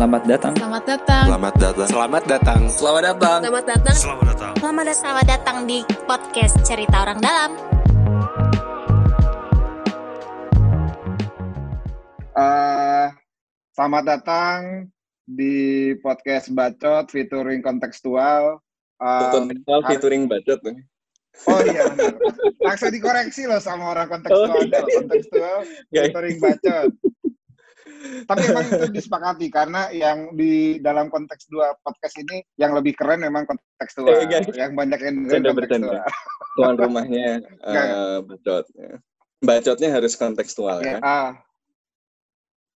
Selamat datang. Selamat datang. Selamat datang. Selamat datang. Selamat datang. Selamat datang. Selamat datang. Selamat datang. Selamat datang di podcast Cerita Orang Dalam. Eh, selamat datang di podcast Bacot featuring kontekstual. Um, Kontekstual featuring budget. Oh iya benar. Langsung dikoreksi loh sama orang kontekstual. Oh, loh, kontekstual Nggak. featuring Bacot. Tapi emang itu disepakati karena yang di dalam konteks dua podcast ini yang lebih keren memang kontekstual. Eh, guys. yang banyak yang kontekstual. bercanda. Tuan rumahnya eh, bacot. ya. Bacotnya harus kontekstual Ya, ya. ah.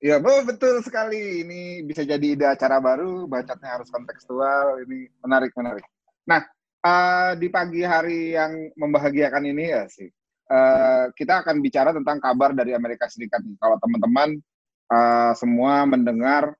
Ya, be- betul sekali. Ini bisa jadi ide acara baru, bacotnya harus kontekstual. Ini menarik, menarik. Nah, eh, di pagi hari yang membahagiakan ini ya sih, eh, kita akan bicara tentang kabar dari Amerika Serikat. Kalau teman-teman eh, semua mendengar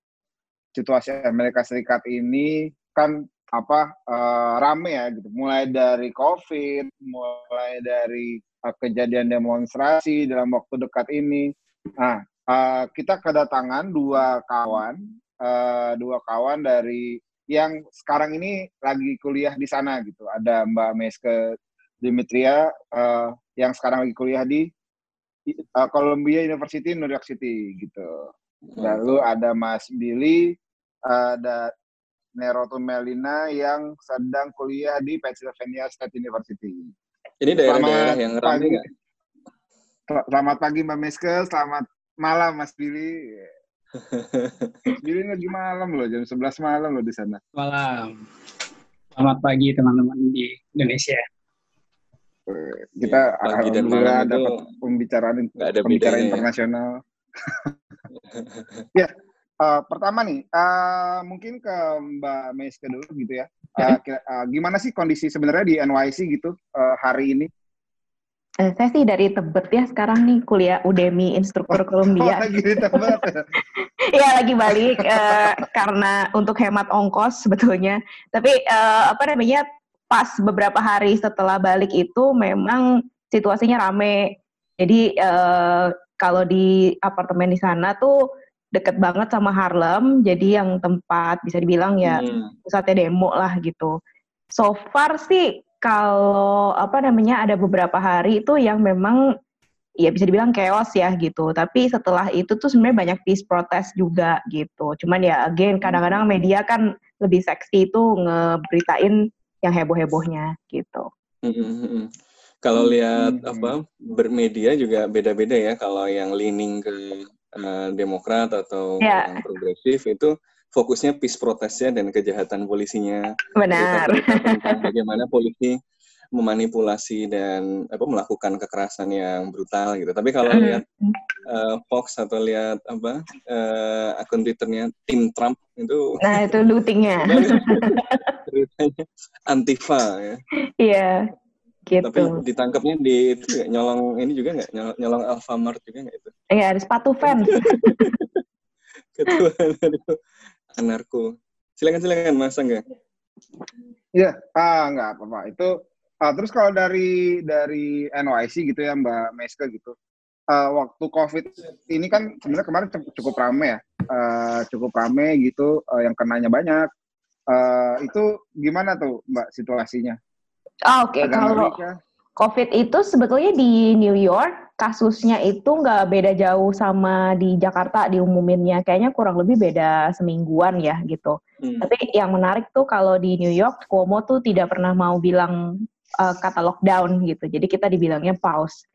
situasi Amerika Serikat ini kan apa eh, rame ya gitu. Mulai dari COVID, mulai dari eh, kejadian demonstrasi dalam waktu dekat ini. Nah, eh, kita kedatangan dua kawan, eh, dua kawan dari yang sekarang ini lagi kuliah di sana gitu. Ada Mbak Meske Dimitria eh, yang sekarang lagi kuliah di eh, Columbia University New York City gitu. Lalu ada Mas Billy, ada Neroto Melina yang sedang kuliah di Pennsylvania State University. Ini daerah-daerah yang ramai nggak? Selamat pagi Mbak Meske, selamat malam Mas Billy. Mas Billy lagi malam loh, jam 11 malam loh di sana. malam. Selamat pagi teman-teman di Indonesia. Eh, Kita Ya, pagi dan alhamdulillah malam itu dapat pembicaraan ada pembicaraan bedanya ya. internasional. ya, eh, pertama nih, eh, mungkin ke Mbak Meske dulu gitu ya. Eh, kira- eh, gimana sih kondisi sebenarnya di NYC gitu eh, hari ini? Eh, saya sih dari Tebet ya sekarang nih kuliah Udemy instruktur Oh, Columbia. lagi di Tebet. Iya lagi balik eh, karena untuk hemat ongkos sebetulnya. Tapi eh, apa namanya pas beberapa hari setelah balik itu memang situasinya rame. Jadi eh, kalau di apartemen di sana tuh deket banget sama Harlem. Jadi yang tempat bisa dibilang ya Hmm. pusatnya demo lah gitu. So far sih kalau apa namanya ada beberapa hari itu yang memang ya bisa dibilang chaos ya gitu. Tapi setelah itu tuh sebenarnya banyak peace protest juga gitu. Cuman ya again kadang-kadang media kan lebih seksi itu ngeberitain yang heboh-hebohnya gitu. Hmm, hmm, hmm. Kalau lihat Hmm. apa bermedia juga beda-beda ya. Kalau yang leaning ke eh, Demokrat atau Ya. yang progresif itu fokusnya peace protestnya dan kejahatan polisinya. Benar. Bagaimana polisi memanipulasi dan apa melakukan kekerasan yang brutal gitu. Tapi kalau Mm. lihat eh, Fox atau lihat apa eh, akun Twitternya tim Trump itu Nah itu lootingnya. beritanya Antifa ya. Iya Tapi gitu. ditangkapnya di itu nggak, nyolong ini juga nggak nyolong, nyolong Alfamart juga nggak itu? Iya ada sepatu fans. Ketua anarko. Silakan silakan Mas Angga. Iya, ah nggak apa-apa. Itu ah, terus kalau dari dari NYC gitu ya Mbak Meske gitu. ah, waktu COVID ini kan sebenarnya kemarin cukup, rame ya, Ah, cukup rame gitu, ah, yang kenanya banyak. Ah, itu gimana tuh Mbak situasinya? Oh, Oke Agak kalau? COVID itu sebetulnya di New York kasusnya itu nggak beda jauh sama di Jakarta diumuminnya. Kayaknya kurang lebih beda semingguan ya gitu. Hmm. Tapi yang menarik tuh kalau di New York Cuomo tuh tidak pernah mau bilang uh, kata lockdown gitu. Jadi kita dibilangnya pause.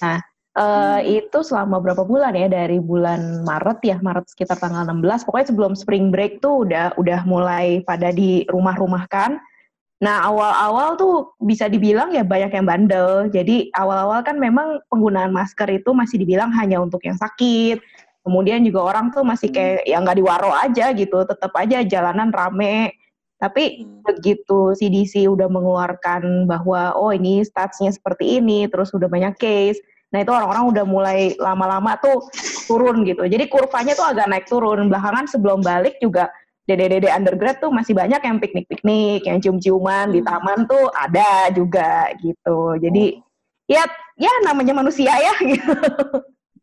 Nah, uh, itu selama berapa bulan ya dari bulan Maret ya, Maret sekitar tanggal 16. Pokoknya sebelum spring break tuh udah udah mulai pada di rumah-rumahkan. Nah, awal-awal tuh bisa dibilang ya banyak yang bandel. Jadi awal-awal kan memang penggunaan masker itu masih dibilang hanya untuk yang sakit. Kemudian juga orang tuh masih kayak yang nggak diwaro aja gitu, tetap aja jalanan rame. Tapi Hmm. begitu CDC udah mengeluarkan bahwa oh ini statsnya seperti ini, terus udah banyak case. Nah itu orang-orang udah mulai lama-lama tuh turun gitu. Jadi kurvanya tuh agak naik turun. Belakangan sebelum balik juga dede-dede undergrad tuh masih banyak yang piknik-piknik, yang cium-ciuman di Hmm. taman tuh ada juga gitu. Jadi ya ya namanya manusia ya gitu.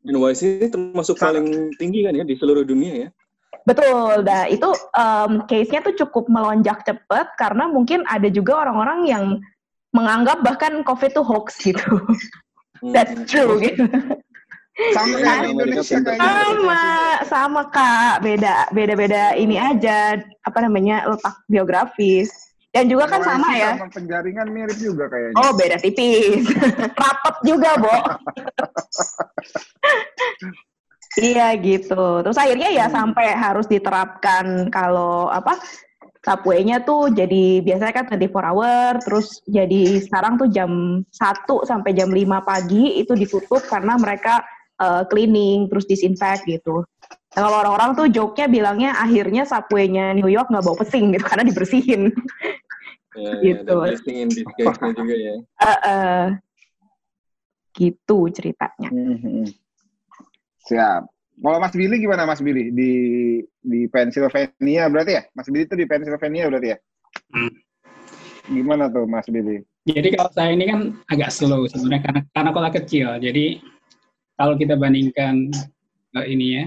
NYC ini termasuk paling tinggi kan ya di seluruh dunia ya. Betul, dah itu um, case-nya tuh cukup melonjak cepat karena mungkin ada juga orang-orang yang menganggap bahkan COVID itu hoax gitu. That's true gitu. Sama kayak di Indonesia kayaknya. Sama, sama kak, beda, beda-beda ini aja apa namanya letak geografis. Dan juga kan sama ya. Sama penjaringan mirip juga kayaknya. Oh beda tipis, rapet juga, Bo. iya gitu. Terus akhirnya ya sampai harus diterapkan kalau apa subway-nya tuh jadi biasanya kan 24 hour, terus jadi sekarang tuh jam 1 sampai jam 5 pagi itu ditutup karena mereka eh, cleaning, terus disinfect gitu. Nah, kalau orang-orang tuh joke-nya bilangnya akhirnya subway-nya New York nggak bau pesing gitu karena dibersihin. Ya, ya, Gitu. blessing in juga ya. Eh, eh, gitu ceritanya. Mhm. Siap. Kalau Mas Billy gimana Mas Billy di di Pennsylvania berarti ya? Mas Billy itu di Pennsylvania berarti ya? Hmm. Gimana tuh Mas Billy? Jadi kalau saya ini kan agak slow sebenarnya karena karena kota kecil. Jadi kalau kita bandingkan eh, ini ya,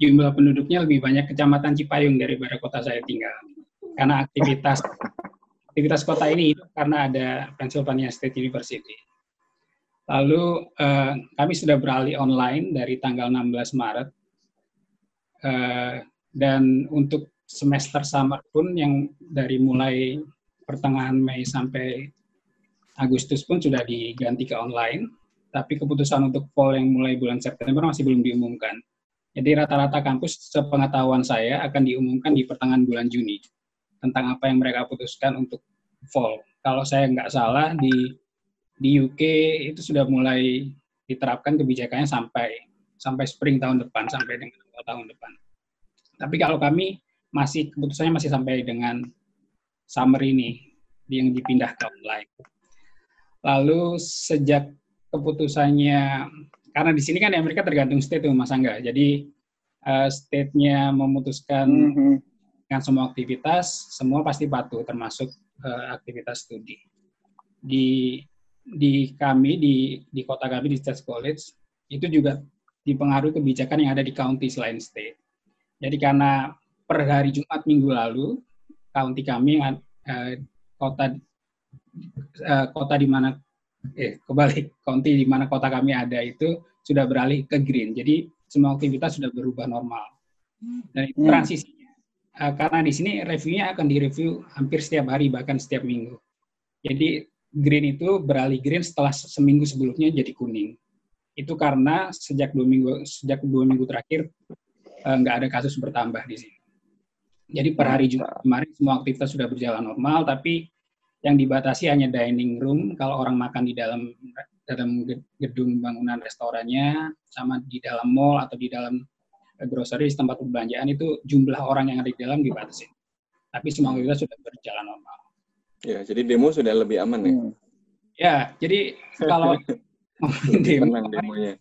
jumlah penduduknya lebih banyak kecamatan Cipayung daripada kota saya tinggal. Karena aktivitas aktivitas kota ini itu karena ada Pennsylvania State University. Lalu eh, kami sudah beralih online dari tanggal 16 Maret Eh, dan untuk semester summer pun yang dari mulai pertengahan Mei sampai Agustus pun sudah diganti ke online, tapi keputusan untuk fall yang mulai bulan September masih belum diumumkan. Jadi rata-rata kampus sepengetahuan saya akan diumumkan di pertengahan bulan Juni tentang apa yang mereka putuskan untuk fall. Kalau saya nggak salah di di UK itu sudah mulai diterapkan kebijakannya sampai sampai spring tahun depan sampai dengan awal tahun depan. Tapi kalau kami masih keputusannya masih sampai dengan summer ini yang dipindah ke online. Lalu sejak keputusannya karena di sini kan di Amerika tergantung state tuh Mas Angga. Jadi eh, state-nya memutuskan Mhm. dengan semua aktivitas, semua pasti patuh termasuk eh, aktivitas studi. Di di kami di di kota kami di State College itu juga dipengaruhi kebijakan yang ada di county selain state. Jadi karena per hari Jumat minggu lalu county kami eh, kota eh, kota di mana eh kebalik county di mana kota kami ada itu sudah beralih ke green. Jadi semua aktivitas sudah berubah normal. Dan itu Hmm. transisinya. Eh, karena di sini reviewnya akan direview hampir setiap hari bahkan setiap minggu. Jadi green itu beralih green setelah se- seminggu sebelumnya jadi kuning. Itu karena sejak dua minggu sejak dua minggu terakhir eh, nggak ada kasus bertambah di sini. Jadi per hari Jumat kemarin semua aktivitas sudah berjalan normal, tapi yang dibatasi hanya dining room. Kalau orang makan di dalam dalam gedung bangunan restorannya, sama di dalam mall atau di dalam eh, grocery tempat perbelanjaan itu jumlah orang yang ada di dalam dibatasi. Tapi semua aktivitas sudah berjalan normal. Ya, jadi demo sudah lebih aman ya. Hmm. Ya, jadi kalau demo, Tenang demonya.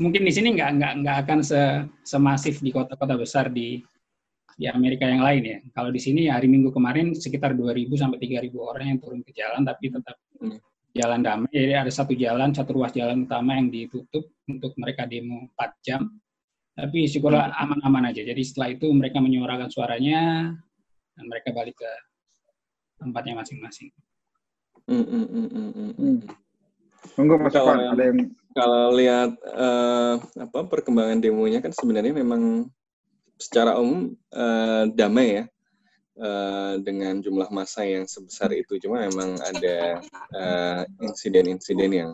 mungkin di sini nggak nggak nggak akan se semasif di kota-kota besar di di Amerika yang lain ya. Kalau di sini hari Minggu kemarin sekitar 2.000 sampai 3.000 orang yang turun ke jalan, tapi tetap Hmm. jalan damai. Jadi ada satu jalan, satu ruas jalan utama yang ditutup untuk mereka demo 4 jam. Tapi syukurlah aman-aman aja. Jadi setelah itu mereka menyuarakan suaranya dan mereka balik ke tempatnya masing-masing. Mm, mm, mm, mm, mm, mm. Hmm. Monggo Mas Kalau yang- ada yang Kalau lihat eh, apa perkembangan demonya kan sebenarnya memang secara umum eh, damai ya eh, dengan jumlah massa yang sebesar itu. Cuma memang ada eh, insiden-insiden yang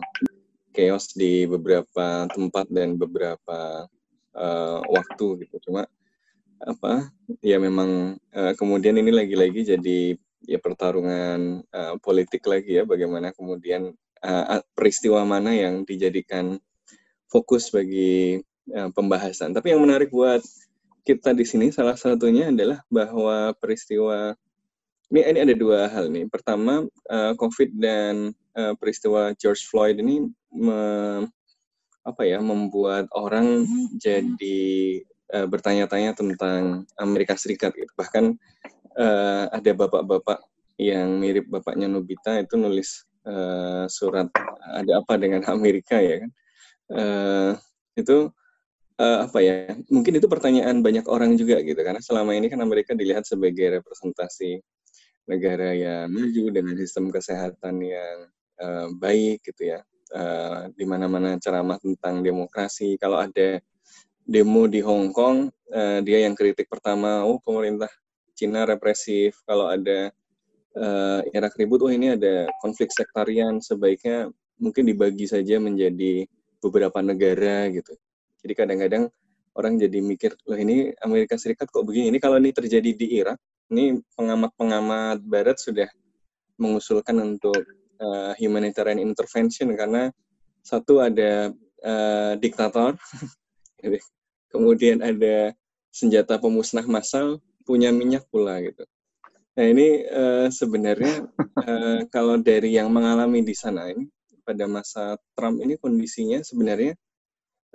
chaos di beberapa tempat dan beberapa eh, waktu gitu. Cuma apa ya memang eh, kemudian ini lagi-lagi jadi ya pertarungan eh, politik lagi ya bagaimana kemudian uh, peristiwa mana yang dijadikan fokus bagi uh, pembahasan. Tapi yang menarik buat kita di sini salah satunya adalah bahwa peristiwa ini, ini ada dua hal nih. Pertama, uh, COVID dan uh, peristiwa George Floyd ini me- apa ya membuat orang jadi uh, bertanya-tanya tentang Amerika Serikat gitu. Bahkan uh, ada bapak-bapak yang mirip bapaknya Nobita itu nulis uh, surat ada apa dengan Amerika ya kan uh, itu uh, apa ya? Mungkin itu pertanyaan banyak orang juga gitu karena selama ini kan Amerika dilihat sebagai representasi negara yang maju dengan sistem kesehatan yang uh, baik gitu ya. Uh, di mana-mana ceramah tentang demokrasi. Kalau ada demo di Hong Kong, uh, dia yang kritik pertama, oh pemerintah Cina represif. Kalau ada uh, Irak ribut, oh ini ada konflik sektarian, sebaiknya mungkin dibagi saja menjadi beberapa negara gitu. Jadi kadang-kadang orang jadi mikir, loh ini Amerika Serikat kok begini? Ini kalau ini terjadi di Irak, ini pengamat-pengamat Barat sudah mengusulkan untuk uh, humanitarian intervention karena satu ada uh, diktator, kemudian ada senjata pemusnah massal, punya minyak pula gitu. Nah ini uh, sebenarnya uh, kalau dari yang mengalami di sana ini pada masa Trump ini kondisinya sebenarnya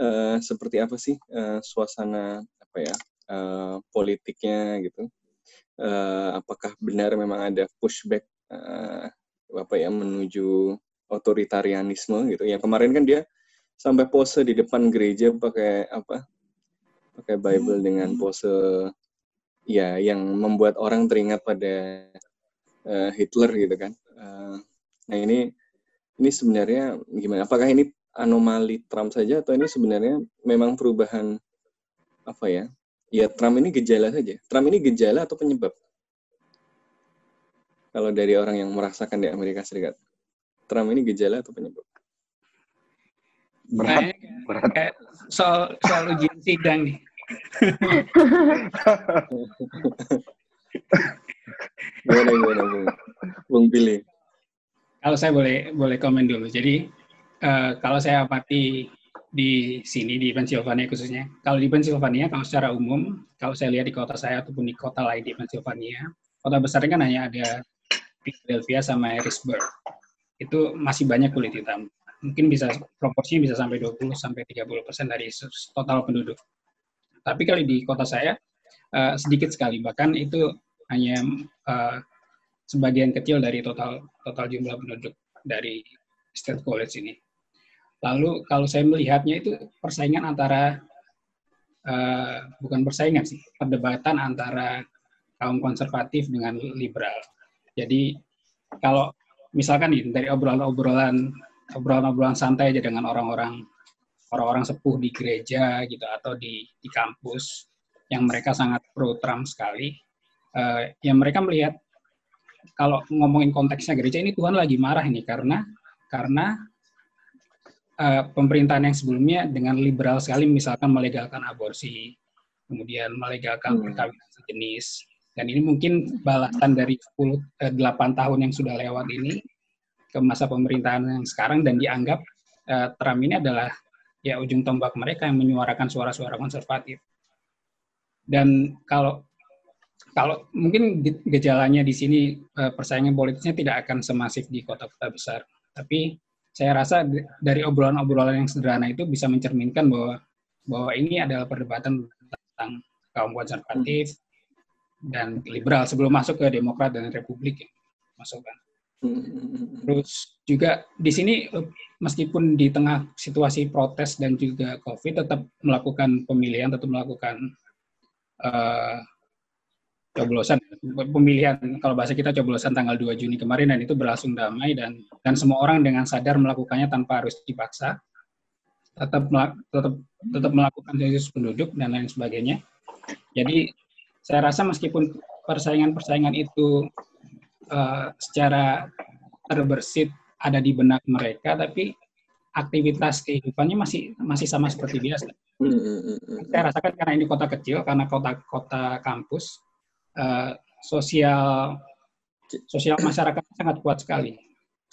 uh, seperti apa sih uh, suasana apa ya uh, politiknya gitu? Uh, apakah benar memang ada pushback uh, apa ya menuju otoritarianisme gitu? Yang kemarin kan dia sampai pose di depan gereja pakai apa? Pakai Bible dengan pose ya yang membuat orang teringat pada uh, Hitler gitu kan. Uh, nah ini ini sebenarnya gimana? Apakah ini anomali Trump saja atau ini sebenarnya memang perubahan apa ya? Ya Trump ini gejala saja. Trump ini gejala atau penyebab? Kalau dari orang yang merasakan di Amerika Serikat, Trump ini gejala atau penyebab? Berat, berat. Kayak soal soal ujian sidang nih gimana gimana Bung? Bung pilih. Kalau saya boleh boleh komen dulu. Jadi uh, kalau saya amati di sini di Pennsylvania khususnya, kalau di Pennsylvania kalau secara umum, kalau saya lihat di kota saya ataupun di kota lain di Pennsylvania, kota besarnya kan hanya ada Philadelphia sama Harrisburg. Itu masih banyak kulit hitam. Mungkin bisa proporsinya bisa sampai 20 sampai 30 persen dari total penduduk. Tapi kalau di kota saya uh, sedikit sekali, bahkan itu hanya uh, sebagian kecil dari total total jumlah penduduk dari State College ini. Lalu kalau saya melihatnya itu persaingan antara uh, bukan persaingan sih, perdebatan antara kaum konservatif dengan liberal. Jadi kalau misalkan nih dari obrolan-obrolan obrolan-obrolan santai aja dengan orang-orang orang-orang sepuh di gereja gitu atau di di kampus yang mereka sangat pro Trump sekali, uh, yang mereka melihat kalau ngomongin konteksnya gereja ini Tuhan lagi marah ini karena karena uh, pemerintahan yang sebelumnya dengan liberal sekali misalkan melegalkan aborsi, kemudian melegalkan hmm. perkawinan sejenis, dan ini mungkin balasan dari 10 eh, 8 tahun yang sudah lewat ini ke masa pemerintahan yang sekarang dan dianggap uh, Trump ini adalah ya ujung tombak mereka yang menyuarakan suara-suara konservatif. Dan kalau kalau mungkin gejalanya di sini eh, persaingan politiknya tidak akan semasif di kota-kota besar, tapi saya rasa dari obrolan-obrolan yang sederhana itu bisa mencerminkan bahwa bahwa ini adalah perdebatan tentang kaum konservatif dan liberal sebelum masuk ke Demokrat dan Republik ya, masuk kan. Terus juga di sini meskipun di tengah situasi protes dan juga COVID tetap melakukan pemilihan, tetap melakukan uh, coblosan. Pemilihan kalau bahasa kita coblosan tanggal 2 Juni kemarin dan itu berlangsung damai dan dan semua orang dengan sadar melakukannya tanpa harus dipaksa. Tetap tetap tetap melakukan sensus penduduk dan lain sebagainya. Jadi saya rasa meskipun persaingan-persaingan itu uh, secara terbersit ada di benak mereka, tapi aktivitas kehidupannya masih masih sama seperti biasa. Hmm, hmm, hmm, Saya rasakan karena ini kota kecil, karena kota-kota kampus, uh, sosial sosial masyarakat sangat kuat sekali.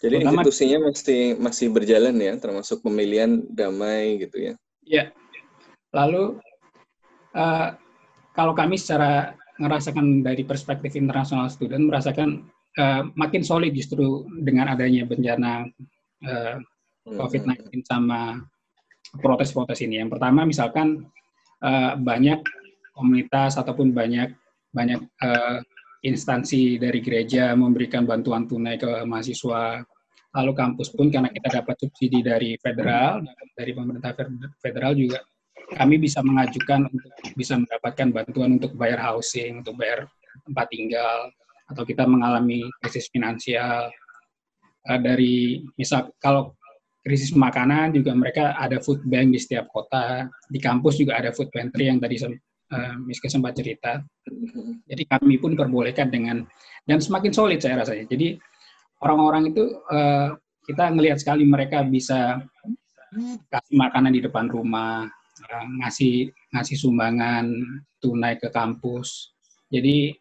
Jadi Terutama, institusinya masih masih berjalan ya, termasuk pemilihan damai gitu ya. Ya. Lalu uh, kalau kami secara merasakan dari perspektif internasional student merasakan uh, makin solid justru dengan adanya bencana uh, eh, COVID-19 sama protes-protes ini. Yang pertama misalkan uh, banyak komunitas ataupun banyak banyak uh, instansi dari gereja memberikan bantuan tunai ke mahasiswa. Lalu kampus pun karena kita dapat subsidi dari federal, dari pemerintah federal juga kami bisa mengajukan untuk bisa mendapatkan bantuan untuk bayar housing, untuk bayar tempat tinggal, atau kita mengalami krisis finansial uh, dari misal kalau krisis makanan juga mereka ada food bank di setiap kota, di kampus juga ada food pantry yang tadi uh, Miska sempat cerita. Jadi kami pun diperbolehkan dengan dan semakin solid saya rasanya. Jadi orang-orang itu uh, kita ngelihat sekali mereka bisa kasih makanan di depan rumah, ngasih ngasih sumbangan tunai ke kampus. Jadi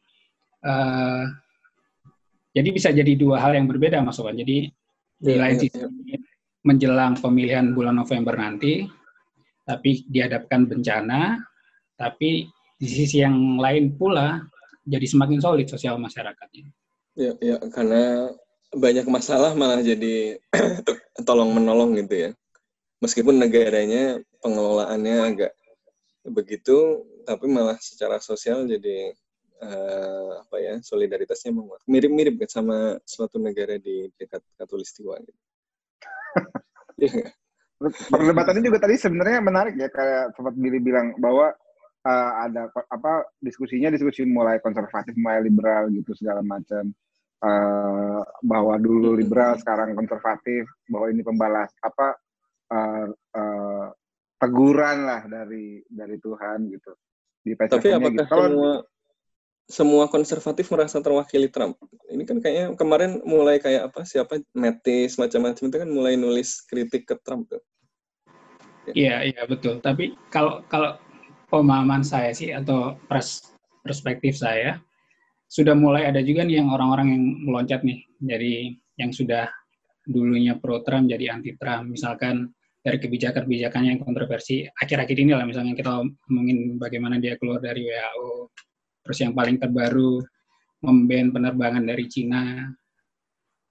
uh, jadi bisa jadi dua hal yang berbeda Mas Owan. Jadi di yeah, lain sisi yeah. menjelang pemilihan bulan November nanti, tapi dihadapkan bencana, tapi di sisi yang lain pula jadi semakin solid sosial masyarakatnya. Ya, ya karena banyak masalah malah jadi tolong menolong gitu ya. Meskipun negaranya pengelolaannya agak begitu, tapi malah secara sosial jadi uh, apa ya solidaritasnya menguat. Mirip-mirip kan sama suatu negara di dekat Katulistiwa gitu. Iya Perdebatannya juga tadi sebenarnya menarik ya kayak sempat Billy bilang bahwa uh, ada apa diskusinya diskusi mulai konservatif mulai liberal gitu segala macam uh, bahwa dulu liberal sekarang konservatif bahwa ini pembalas apa uh, uh, teguran lah dari dari Tuhan gitu di Tapi apakah gitu. semua semua konservatif merasa terwakili Trump? Ini kan kayaknya kemarin mulai kayak apa siapa Mattis macam-macam itu kan mulai nulis kritik ke Trump tuh. Iya, iya betul. Tapi kalau kalau pemahaman saya sih atau pers perspektif saya sudah mulai ada juga nih yang orang-orang yang meloncat nih dari yang sudah dulunya pro Trump jadi anti Trump. Misalkan dari kebijakan-kebijakannya yang kontroversi akhir-akhir ini lah misalnya kita ngomongin bagaimana dia keluar dari WHO terus yang paling terbaru memban penerbangan dari Cina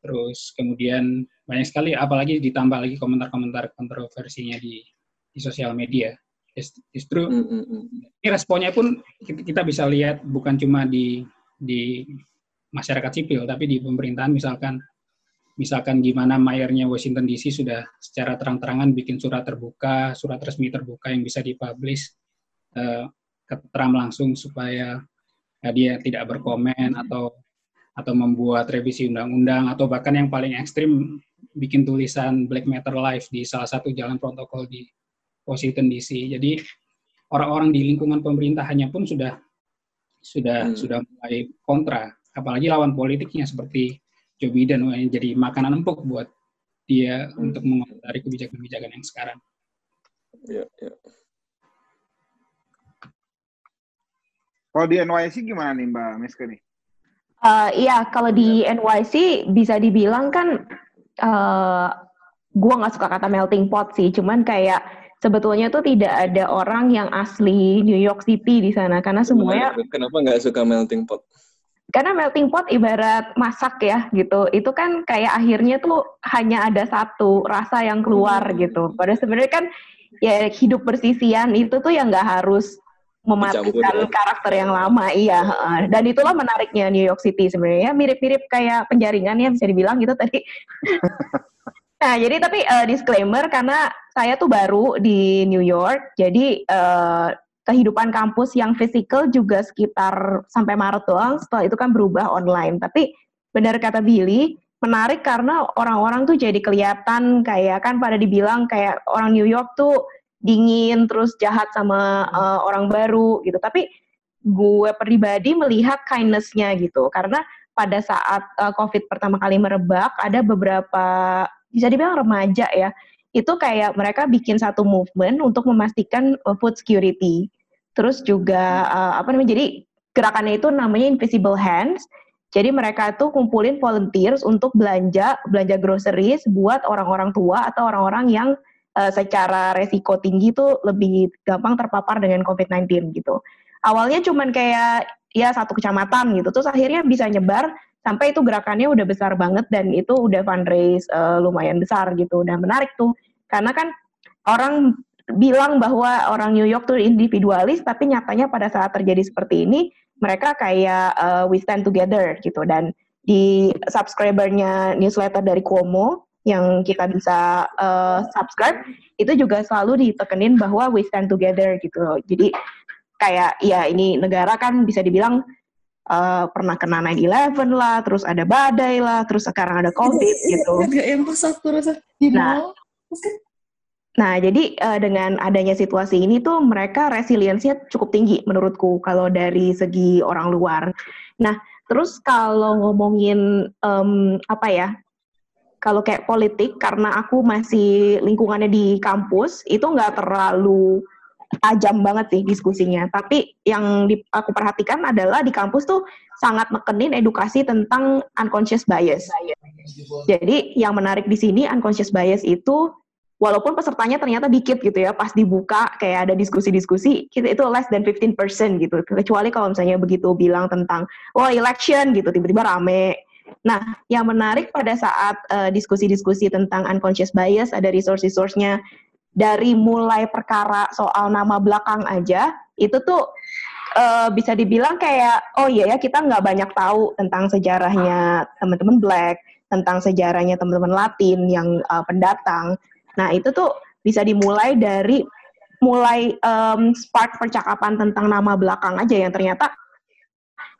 terus kemudian banyak sekali apalagi ditambah lagi komentar-komentar kontroversinya di di sosial media. Justru mm -hmm. ini responnya pun kita bisa lihat bukan cuma di di masyarakat sipil, tapi di pemerintahan misalkan misalkan gimana mayornya Washington DC sudah secara terang-terangan bikin surat terbuka, surat resmi terbuka yang bisa dipublish uh, ke Trump langsung supaya uh, dia tidak berkomen atau atau membuat revisi undang-undang atau bahkan yang paling ekstrim bikin tulisan Black Matter Live di salah satu jalan protokol di Washington DC. Jadi orang-orang di lingkungan pemerintahannya pun sudah sudah hmm. sudah mulai kontra, apalagi lawan politiknya seperti Joe Biden yang jadi makanan empuk buat dia hmm. untuk mengomentari kebijakan-kebijakan yang sekarang. Ya, ya. Kalau di NYC gimana nih Mbak Miska nih? Uh, iya, kalau di NYC bisa dibilang kan, uh, gue nggak suka kata melting pot sih, cuman kayak sebetulnya tuh tidak ada orang yang asli New York City di sana. Karena semuanya kenapa nggak suka melting pot? Karena melting pot ibarat masak ya gitu. Itu kan kayak akhirnya tuh hanya ada satu rasa yang keluar hmm. gitu. Padahal sebenarnya kan ya hidup bersisian itu tuh yang nggak harus mematikan ya. karakter yang lama iya dan itulah menariknya New York City sebenarnya mirip-mirip kayak penjaringan ya bisa dibilang gitu tadi Nah, jadi tapi uh, disclaimer karena saya tuh baru di New York, jadi uh, kehidupan kampus yang fisikal juga sekitar sampai Maret doang. Setelah itu kan berubah online. Tapi benar kata Billy, menarik karena orang-orang tuh jadi kelihatan kayak kan pada dibilang kayak orang New York tuh dingin terus jahat sama uh, orang baru gitu. Tapi gue pribadi melihat kindness-nya gitu karena pada saat uh, COVID pertama kali merebak ada beberapa bisa dibilang remaja ya, itu kayak mereka bikin satu movement untuk memastikan uh, food security. Terus juga uh, apa namanya? Jadi gerakannya itu namanya Invisible Hands. Jadi mereka tuh kumpulin volunteers untuk belanja belanja groceries buat orang-orang tua atau orang-orang yang uh, secara resiko tinggi tuh lebih gampang terpapar dengan COVID-19 gitu. Awalnya cuman kayak ya satu kecamatan gitu, terus akhirnya bisa nyebar sampai itu gerakannya udah besar banget dan itu udah fundraise uh, lumayan besar gitu. Dan menarik tuh. Karena kan orang bilang bahwa orang New York tuh individualis tapi nyatanya pada saat terjadi seperti ini mereka kayak uh, we stand together gitu. Dan di subscribernya newsletter dari Cuomo yang kita bisa uh, subscribe itu juga selalu ditekenin bahwa we stand together gitu loh. Jadi kayak ya ini negara kan bisa dibilang uh, pernah kena 9-11 lah, terus ada badai lah, terus sekarang ada COVID gitu. Agak yang pas aku rasa Nah, Nah, jadi uh, dengan adanya situasi ini tuh mereka resiliensinya cukup tinggi menurutku kalau dari segi orang luar. Nah, terus kalau ngomongin um, apa ya? Kalau kayak politik, karena aku masih lingkungannya di kampus, itu nggak terlalu tajam banget sih diskusinya. Tapi yang di, aku perhatikan adalah di kampus tuh sangat mekenin edukasi tentang unconscious bias. Jadi yang menarik di sini unconscious bias itu walaupun pesertanya ternyata dikit gitu ya, pas dibuka kayak ada diskusi-diskusi, kita itu less than 15% gitu. Kecuali kalau misalnya begitu bilang tentang, oh election gitu, tiba-tiba rame. Nah, yang menarik pada saat uh, diskusi-diskusi tentang unconscious bias, ada resource-resource-nya, dari mulai perkara soal nama belakang aja, itu tuh uh, bisa dibilang kayak, oh iya ya, kita nggak banyak tahu tentang sejarahnya teman-teman Black, tentang sejarahnya teman-teman Latin yang uh, pendatang. Nah, itu tuh bisa dimulai dari mulai um, spark percakapan tentang nama belakang aja yang ternyata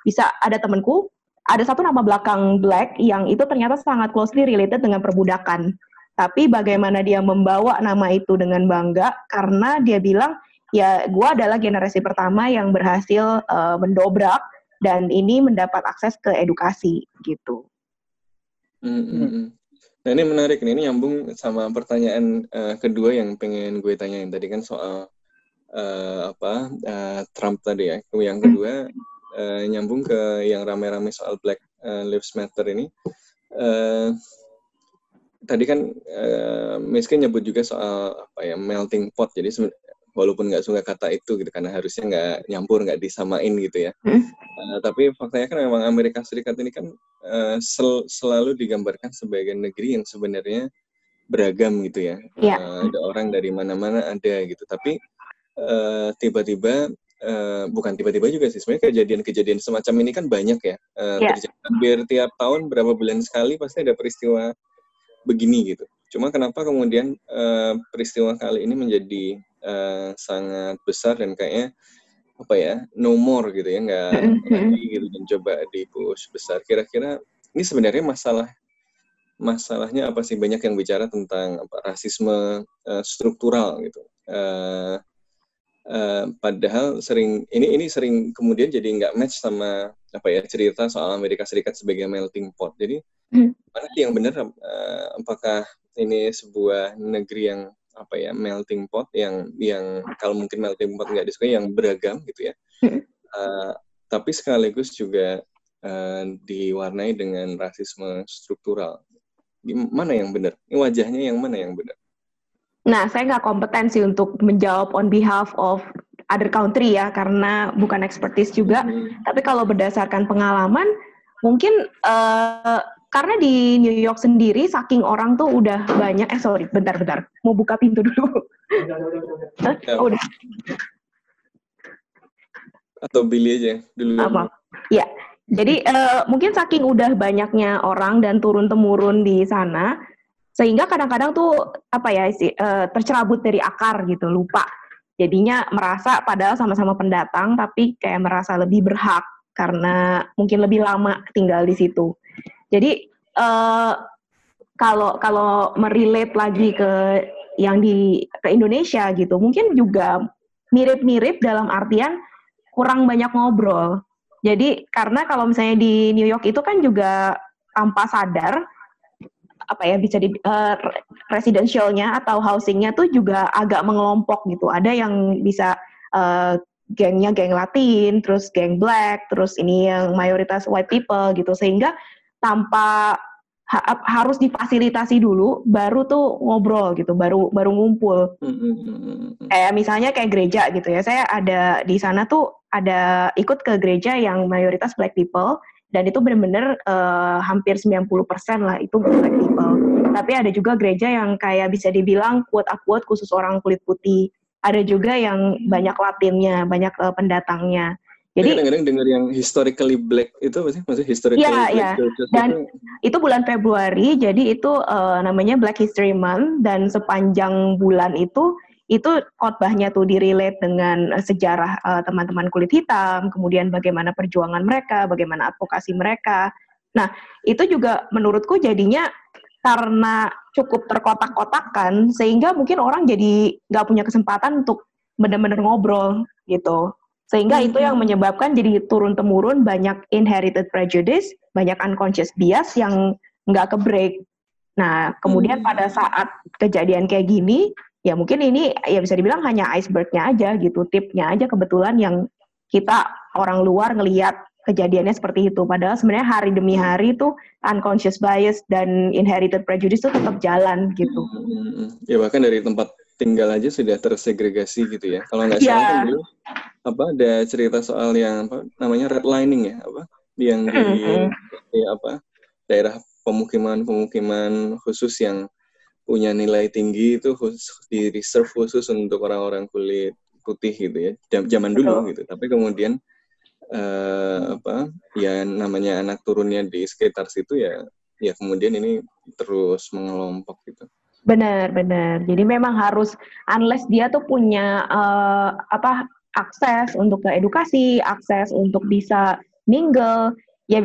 bisa ada temenku ada satu nama belakang Black yang itu ternyata sangat closely related dengan perbudakan. Tapi bagaimana dia membawa nama itu dengan bangga karena dia bilang ya gue adalah generasi pertama yang berhasil uh, mendobrak dan ini mendapat akses ke edukasi gitu. Mm -hmm. Nah ini menarik ini nyambung sama pertanyaan uh, kedua yang pengen gue tanyain tadi kan soal uh, apa uh, Trump tadi ya. Yang kedua uh, nyambung ke yang rame-rame soal Black uh, Lives Matter ini. Uh, tadi kan uh, Miskin nyebut juga soal apa ya melting pot. Jadi walaupun nggak suka kata itu gitu karena harusnya nggak nyampur nggak disamain gitu ya hmm? uh, tapi faktanya kan memang Amerika Serikat ini kan uh, sel selalu digambarkan sebagai negeri yang sebenarnya beragam gitu ya yeah. uh, ada orang dari mana-mana ada gitu tapi tiba-tiba uh, bukan tiba-tiba juga sih. Sebenarnya kejadian-kejadian semacam ini kan banyak ya. Uh, yeah. terjadi hampir tiap tahun berapa bulan sekali pasti ada peristiwa begini gitu. Cuma kenapa kemudian uh, peristiwa kali ini menjadi uh, sangat besar dan kayaknya apa ya no more gitu ya nggak lagi gitu dan coba di push besar. Kira-kira ini sebenarnya masalah masalahnya apa sih? Banyak yang bicara tentang apa rasisme uh, struktural gitu. Uh, uh, padahal sering ini ini sering kemudian jadi nggak match sama apa ya cerita soal Amerika Serikat sebagai melting pot. Jadi mm. mana yang benar? Uh, apakah ini sebuah negeri yang apa ya melting pot yang yang kalau mungkin melting pot nggak disukai yang beragam gitu ya? Uh, tapi sekaligus juga uh, diwarnai dengan rasisme struktural. Mana yang benar? Ini wajahnya yang mana yang benar nah saya nggak kompetensi untuk menjawab on behalf of other country ya karena bukan expertise juga. Hmm. tapi kalau berdasarkan pengalaman mungkin uh, karena di New York sendiri saking orang tuh udah banyak eh sorry bentar-bentar mau buka pintu dulu. Udah, oh, udah. atau Billy aja dulu. Apa? Ya jadi uh, mungkin saking udah banyaknya orang dan turun temurun di sana sehingga kadang-kadang tuh apa ya sih uh, tercerabut dari akar gitu lupa jadinya merasa padahal sama-sama pendatang tapi kayak merasa lebih berhak karena mungkin lebih lama tinggal di situ jadi uh, kalau kalau merelate lagi ke yang di ke Indonesia gitu, mungkin juga mirip-mirip dalam artian kurang banyak ngobrol. Jadi karena kalau misalnya di New York itu kan juga tanpa sadar apa ya bisa di uh, residentialnya atau housingnya tuh juga agak mengelompok gitu. Ada yang bisa uh, gengnya geng Latin, terus geng Black, terus ini yang mayoritas white people gitu sehingga tanpa ha harus difasilitasi dulu baru tuh ngobrol gitu baru baru ngumpul mm-hmm. kayak misalnya kayak gereja gitu ya saya ada di sana tuh ada ikut ke gereja yang mayoritas black people dan itu benar-benar uh, hampir 90% lah itu black people tapi ada juga gereja yang kayak bisa dibilang quote quote khusus orang kulit putih. Ada juga yang banyak latinnya banyak uh, pendatangnya. Jadi kadang-kadang dengar yang historically black itu apa sih? Maksudnya historically Iya, black iya. churches Dan itu itu bulan Februari, jadi itu eh, namanya Black History Month. Dan sepanjang bulan itu itu khotbahnya tuh direlate dengan eh, sejarah eh, teman-teman kulit hitam, kemudian bagaimana perjuangan mereka, bagaimana advokasi mereka. Nah, itu juga menurutku jadinya karena cukup terkotak-kotakan sehingga mungkin orang jadi nggak punya kesempatan untuk benar-benar ngobrol gitu. Sehingga itu yang menyebabkan jadi turun temurun banyak inherited prejudice, banyak unconscious bias yang nggak ke break. Nah, kemudian Hmm. pada saat kejadian kayak gini, ya mungkin ini ya bisa dibilang hanya icebergnya aja gitu, tipnya aja kebetulan yang kita orang luar ngelihat kejadiannya seperti itu. Padahal sebenarnya hari demi hari tuh unconscious bias dan inherited prejudice itu tetap jalan gitu. Hmm, ya bahkan dari tempat tinggal aja sudah tersegregasi gitu ya. Kalau nggak Iya. salah kan dulu apa ada cerita soal yang apa namanya redlining ya apa yang di, Mm-mm. di apa daerah pemukiman-pemukiman khusus yang punya nilai tinggi itu khusus di reserve khusus untuk orang-orang kulit putih gitu ya zaman dulu Betul. gitu tapi kemudian eh, apa ya namanya anak turunnya di sekitar situ ya ya kemudian ini terus mengelompok gitu Benar, benar. Jadi memang harus unless dia tuh punya eh, apa akses untuk ke edukasi, akses untuk bisa mingle, ya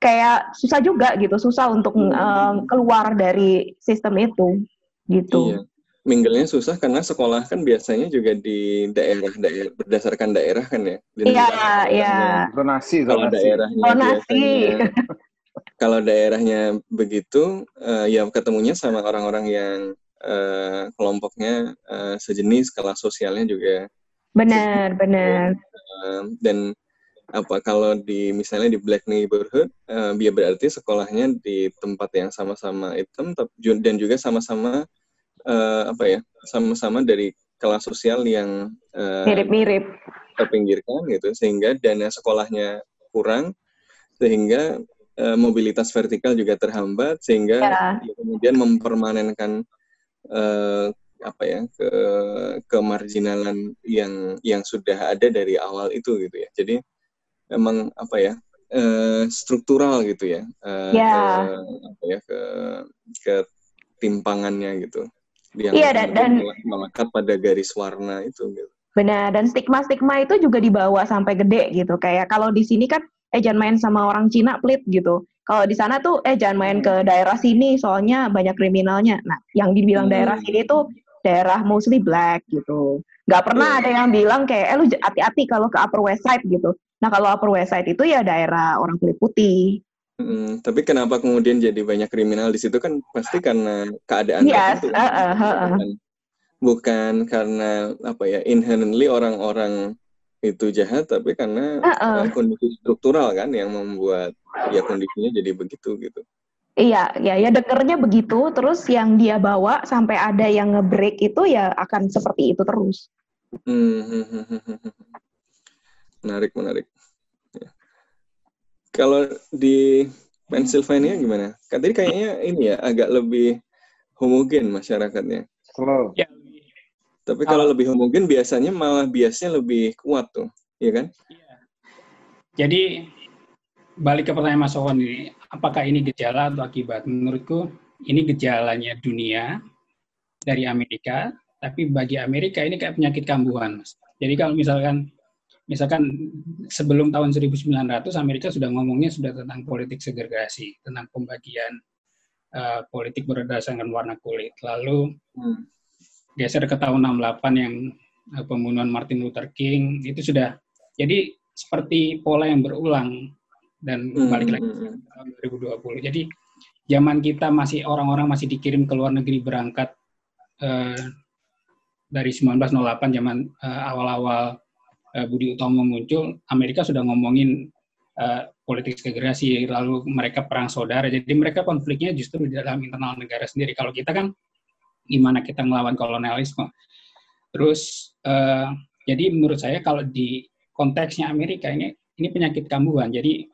kayak susah juga gitu, susah untuk eh, keluar dari sistem itu gitu. Iya. Minglenya susah karena sekolah kan biasanya juga di daerah-daerah berdasarkan daerah kan ya. Iya, iya. Zonasi, Kalau zonasi. daerahnya Zonasi. biasanya kalau daerahnya begitu eh, ya ketemunya sama orang-orang yang eh, kelompoknya eh, sejenis, kelas sosialnya juga Benar, benar. dan apa kalau di misalnya di black neighborhood eh, ya berarti sekolahnya di tempat yang sama-sama hitam dan juga sama-sama eh, apa ya sama-sama dari kelas sosial yang eh, Mirip-mirip. terpinggirkan gitu sehingga dana sekolahnya kurang sehingga eh, mobilitas vertikal juga terhambat sehingga Ya. kemudian mempermanenkan eh, apa ya ke kemarginalan yang yang sudah ada dari awal itu gitu ya jadi memang apa ya eh, struktural gitu ya eh, Ya. ke, apa ya ke ketimpangannya gitu yang Iya, dan- dan- mele- melekat pada garis warna itu gitu. Benar, dan stigma-stigma itu juga dibawa sampai gede gitu. Kayak kalau di sini kan, eh jangan main sama orang Cina, pelit gitu. Kalau di sana tuh, eh jangan main ke daerah sini, soalnya banyak kriminalnya. Nah, yang dibilang Hmm. daerah sini tuh daerah mostly black gitu. Nggak pernah Iya. ada yang bilang kayak, eh lu hati-hati kalau ke Upper West Side gitu. Nah, kalau Upper West Side itu ya daerah orang kulit putih. Mm, tapi kenapa kemudian jadi banyak kriminal di situ kan pasti karena keadaan Yes, tertentu. uh, uh, uh, uh. Bukan, bukan karena apa ya inherently orang-orang itu jahat, tapi karena Uh-uh. uh, kondisi struktural kan yang membuat ya kondisinya jadi begitu gitu. Iya, ya, ya dengernya begitu. Terus yang dia bawa sampai ada yang nge-break itu ya akan seperti itu terus. Hmm, hmm, hmm, hmm, hmm, hmm. Menarik, menarik. Ya. Kalau di Pennsylvania gimana? Kan tadi kayaknya ini ya agak lebih homogen masyarakatnya. Slow. Ya, Tapi kalau lebih homogen biasanya malah biasnya lebih kuat tuh, ya kan? Jadi balik ke pertanyaan Mas Owen ini, apakah ini gejala atau akibat? Menurutku ini gejalanya dunia dari Amerika, tapi bagi Amerika ini kayak penyakit kambuhan, Mas. Jadi kalau misalkan misalkan sebelum tahun 1900 Amerika sudah ngomongnya sudah tentang politik segregasi, tentang pembagian eh, politik berdasarkan warna kulit. Lalu Hmm. geser ke tahun 68 yang eh, pembunuhan Martin Luther King itu sudah jadi seperti pola yang berulang dan Hmm, balik lagi hmm, hmm. ke tahun 2020. Jadi zaman kita masih orang-orang masih dikirim ke luar negeri berangkat eh, dari 1908 zaman eh, awal-awal eh, Budi Utomo muncul, Amerika sudah ngomongin eh, politik segregasi, lalu mereka perang saudara. Jadi mereka konfliknya justru di dalam internal negara sendiri. Kalau kita kan gimana kita melawan kolonialisme. Terus eh, jadi menurut saya kalau di konteksnya Amerika ini ini penyakit kambuhan. Jadi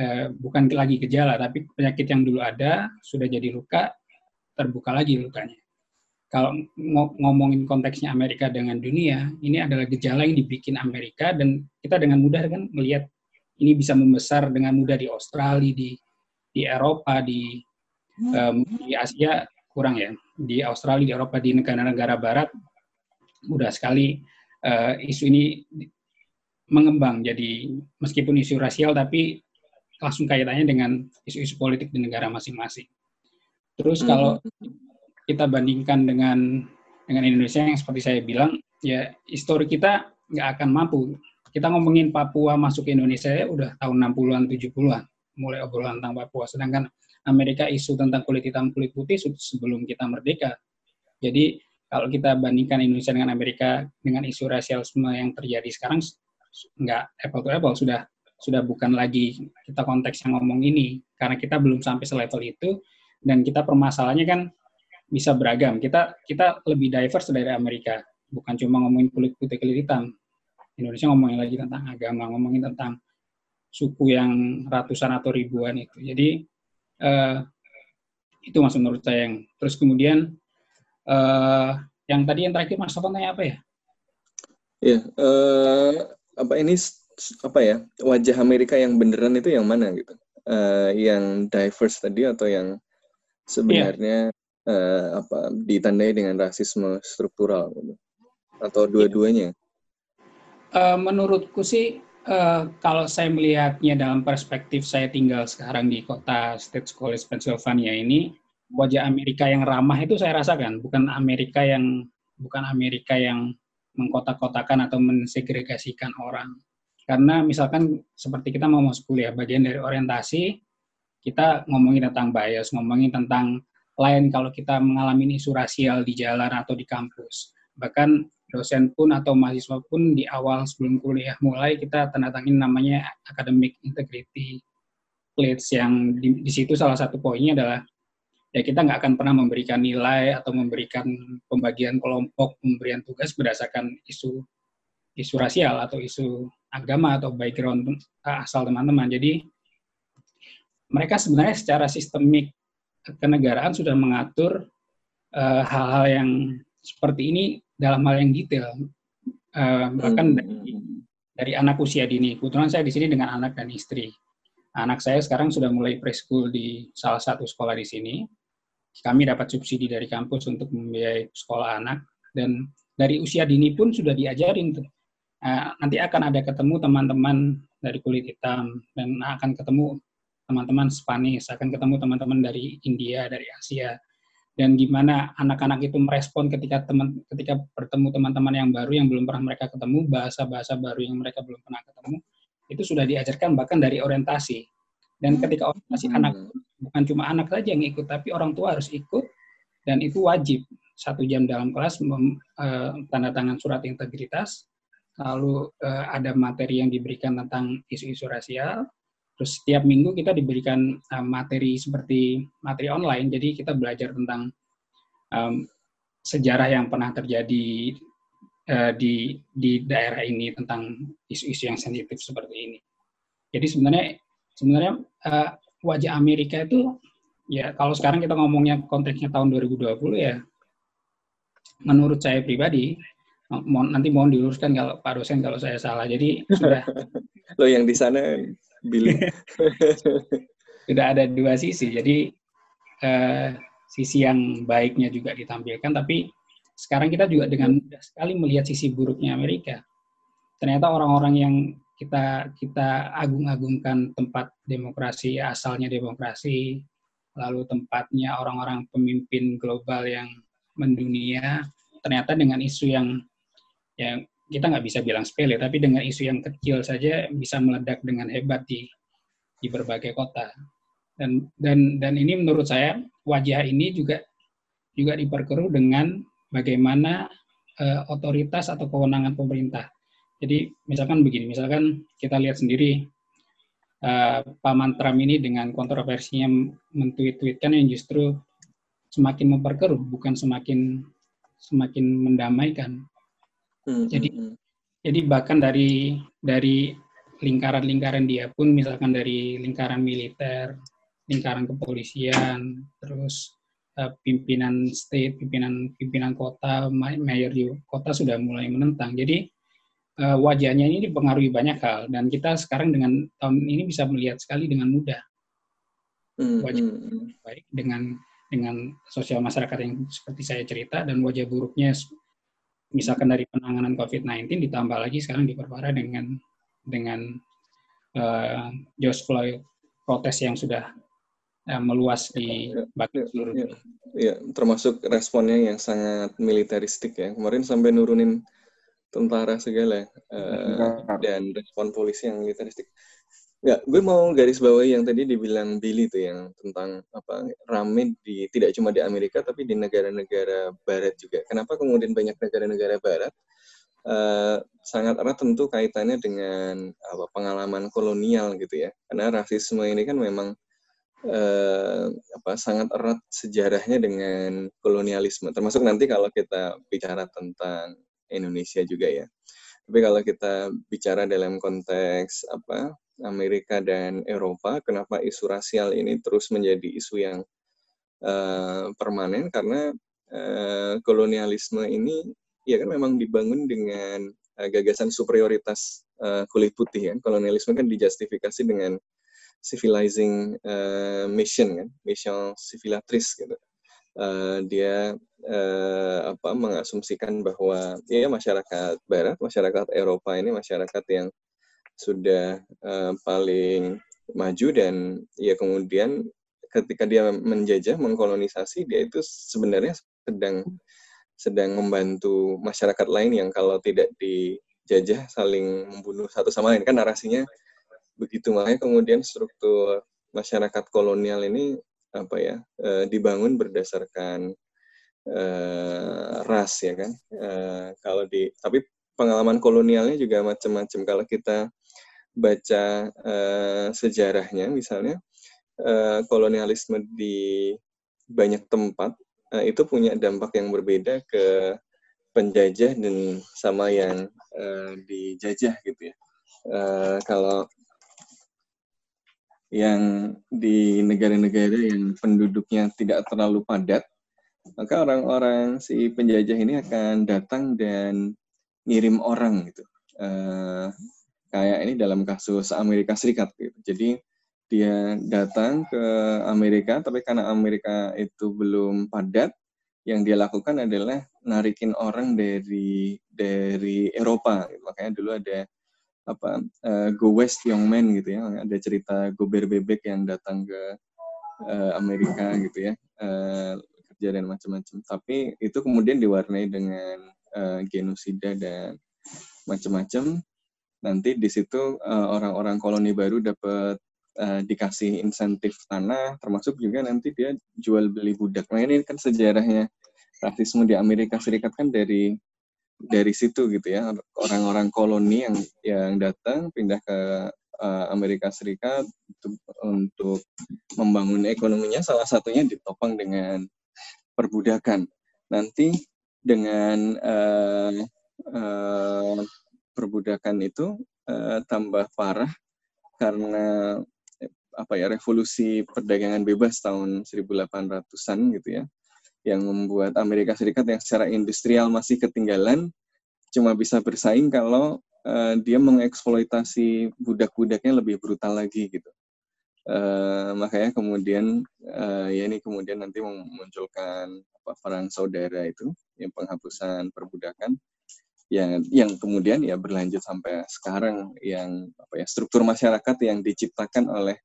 eh, bukan lagi gejala tapi penyakit yang dulu ada sudah jadi luka terbuka lagi lukanya. Kalau ngomongin konteksnya Amerika dengan dunia, ini adalah gejala yang dibikin Amerika dan kita dengan mudah kan melihat ini bisa membesar dengan mudah di Australia, di di Eropa, di um, di Asia kurang ya, di Australia, di Eropa, di negara-negara Barat mudah sekali uh, isu ini mengembang jadi meskipun isu rasial tapi langsung kaitannya dengan isu-isu politik di negara masing-masing. Terus hmm. kalau kita bandingkan dengan dengan Indonesia yang seperti saya bilang, ya histori kita nggak akan mampu. Kita ngomongin Papua masuk ke Indonesia ya udah tahun 60-an, 70-an, mulai obrolan tentang Papua. Sedangkan Amerika isu tentang kulit hitam, kulit putih sebelum kita merdeka. Jadi kalau kita bandingkan Indonesia dengan Amerika dengan isu rasialisme yang terjadi sekarang, nggak apple to apple, sudah sudah bukan lagi kita konteks yang ngomong ini, karena kita belum sampai selevel itu, dan kita permasalahannya kan bisa beragam. Kita kita lebih diverse dari Amerika, bukan cuma ngomongin kulit putih kulit hitam. Indonesia ngomongin lagi tentang agama, ngomongin tentang suku yang ratusan atau ribuan itu. Jadi uh, itu mas menurut saya yang. Terus kemudian uh, yang tadi yang terakhir mas Sofan tanya apa ya? Ya, uh, apa ini apa ya wajah Amerika yang beneran itu yang mana gitu? Uh, yang diverse tadi atau yang sebenarnya uh, apa ditandai dengan rasisme struktural gitu. atau dua-duanya? Uh, menurutku sih uh, kalau saya melihatnya dalam perspektif saya tinggal sekarang di kota State College Pennsylvania ini wajah Amerika yang ramah itu saya rasakan bukan Amerika yang bukan Amerika yang mengkotak-kotakan atau mensegregasikan orang karena misalkan seperti kita mau masuk kuliah bagian dari orientasi kita ngomongin tentang bias ngomongin tentang lain kalau kita mengalami isu rasial di jalan atau di kampus. Bahkan dosen pun atau mahasiswa pun di awal sebelum kuliah mulai kita tanda tangin namanya academic integrity plates yang di, di situ salah satu poinnya adalah ya kita nggak akan pernah memberikan nilai atau memberikan pembagian kelompok, pemberian tugas berdasarkan isu isu rasial atau isu agama atau background asal teman-teman. Jadi mereka sebenarnya secara sistemik kenegaraan sudah mengatur uh, hal-hal yang seperti ini dalam hal yang detail. Uh, bahkan dari, dari anak usia dini. Kebetulan saya di sini dengan anak dan istri. Anak saya sekarang sudah mulai preschool di salah satu sekolah di sini. Kami dapat subsidi dari kampus untuk membiayai sekolah anak dan dari usia dini pun sudah diajarin tuh. Uh, nanti akan ada ketemu teman-teman dari kulit hitam dan akan ketemu teman-teman Spanish, akan ketemu teman-teman dari India, dari Asia, dan gimana anak-anak itu merespon ketika teman ketika bertemu teman-teman yang baru yang belum pernah mereka ketemu, bahasa-bahasa baru yang mereka belum pernah ketemu, itu sudah diajarkan bahkan dari orientasi. Dan ketika orientasi hmm. anak bukan cuma anak saja yang ikut, tapi orang tua harus ikut dan itu wajib satu jam dalam kelas mem, uh, tanda tangan surat integritas, lalu uh, ada materi yang diberikan tentang isu-isu rasial, Terus setiap minggu kita diberikan uh, materi seperti materi online, jadi kita belajar tentang um, sejarah yang pernah terjadi uh, di di daerah ini tentang isu-isu yang sensitif seperti ini. Jadi sebenarnya sebenarnya uh, wajah Amerika itu ya kalau sekarang kita ngomongnya konteksnya tahun 2020 ya menurut saya pribadi mohon, nanti mohon diluruskan kalau Pak dosen kalau saya salah. Jadi sudah lo yang di sana Billy. Sudah ada dua sisi. Jadi uh, sisi yang baiknya juga ditampilkan, tapi sekarang kita juga dengan mudah sekali melihat sisi buruknya Amerika. Ternyata orang-orang yang kita kita agung-agungkan tempat demokrasi asalnya demokrasi, lalu tempatnya orang-orang pemimpin global yang mendunia, ternyata dengan isu yang yang kita nggak bisa bilang sepele, tapi dengan isu yang kecil saja bisa meledak dengan hebat di di berbagai kota. Dan dan dan ini menurut saya wajah ini juga juga diperkeruh dengan bagaimana uh, otoritas atau kewenangan pemerintah. Jadi misalkan begini, misalkan kita lihat sendiri uh, Paman Trump ini dengan kontroversinya mentweet-tweetkan yang justru semakin memperkeruh, bukan semakin semakin mendamaikan. Hmm, jadi hmm, hmm. jadi bahkan dari dari lingkaran-lingkaran dia pun misalkan dari lingkaran militer, lingkaran kepolisian, terus uh, pimpinan state, pimpinan pimpinan kota, mayor di kota sudah mulai menentang. Jadi uh, wajahnya ini dipengaruhi banyak hal dan kita sekarang dengan tahun ini bisa melihat sekali dengan mudah hmm, wajah hmm, hmm. baik dengan dengan sosial masyarakat yang seperti saya cerita dan wajah buruknya misalkan dari penanganan COVID-19 ditambah lagi sekarang diperparah dengan dengan uh, George Floyd protes yang sudah uh, meluas di ya, bagian ya, seluruh ya, dunia. Ya, termasuk responnya yang sangat militeristik ya. Kemarin sampai nurunin tentara segala uh, dan respon polisi yang militeristik. Ya, gue mau garis bawahi yang tadi dibilang Billy tuh yang tentang apa rame di tidak cuma di Amerika tapi di negara-negara Barat juga. Kenapa kemudian banyak negara-negara Barat uh, sangat erat tentu kaitannya dengan apa pengalaman kolonial gitu ya. Karena rasisme ini kan memang uh, apa sangat erat sejarahnya dengan kolonialisme. Termasuk nanti kalau kita bicara tentang Indonesia juga ya. Tapi kalau kita bicara dalam konteks apa Amerika dan Eropa, kenapa isu rasial ini terus menjadi isu yang uh, permanen karena uh, kolonialisme ini ya kan memang dibangun dengan uh, gagasan superioritas uh, kulit putih kan. Kolonialisme kan dijustifikasi dengan civilizing uh, mission kan, mission civilatris gitu. Uh, dia uh, apa mengasumsikan bahwa ya masyarakat barat, masyarakat Eropa ini masyarakat yang sudah uh, paling maju dan ya kemudian ketika dia menjajah mengkolonisasi dia itu sebenarnya sedang sedang membantu masyarakat lain yang kalau tidak dijajah saling membunuh satu sama lain. Kan narasinya begitu. Makanya kemudian struktur masyarakat kolonial ini apa ya e, dibangun berdasarkan e, ras ya kan? E, kalau di tapi pengalaman kolonialnya juga macam-macam. Kalau kita baca uh, sejarahnya misalnya uh, kolonialisme di banyak tempat uh, itu punya dampak yang berbeda ke penjajah dan sama yang uh, dijajah gitu ya. Uh, kalau yang di negara-negara yang penduduknya tidak terlalu padat, maka orang-orang si penjajah ini akan datang dan ngirim orang gitu. Uh, kayak ini dalam kasus Amerika Serikat gitu. Jadi dia datang ke Amerika tapi karena Amerika itu belum padat yang dia lakukan adalah narikin orang dari dari Eropa gitu. makanya dulu ada apa uh, Go West Young Men gitu ya ada cerita gober bebek yang datang ke uh, Amerika gitu ya uh, kerja dan macam-macam tapi itu kemudian diwarnai dengan uh, genosida dan macam-macam nanti di situ uh, orang-orang koloni baru dapat uh, dikasih insentif tanah, termasuk juga nanti dia jual beli budak. Nah ini kan sejarahnya rasisme di Amerika Serikat kan dari dari situ gitu ya orang-orang koloni yang yang datang pindah ke uh, Amerika Serikat untuk, untuk membangun ekonominya salah satunya ditopang dengan perbudakan. Nanti dengan uh, uh, perbudakan itu uh, tambah parah karena apa ya revolusi perdagangan bebas tahun 1800-an gitu ya yang membuat Amerika Serikat yang secara industrial masih ketinggalan cuma bisa bersaing kalau uh, dia mengeksploitasi budak-budaknya lebih brutal lagi gitu. Uh, makanya kemudian uh, ya ini kemudian nanti memunculkan apa perang saudara itu yang penghapusan perbudakan yang yang kemudian ya berlanjut sampai sekarang yang apa ya struktur masyarakat yang diciptakan oleh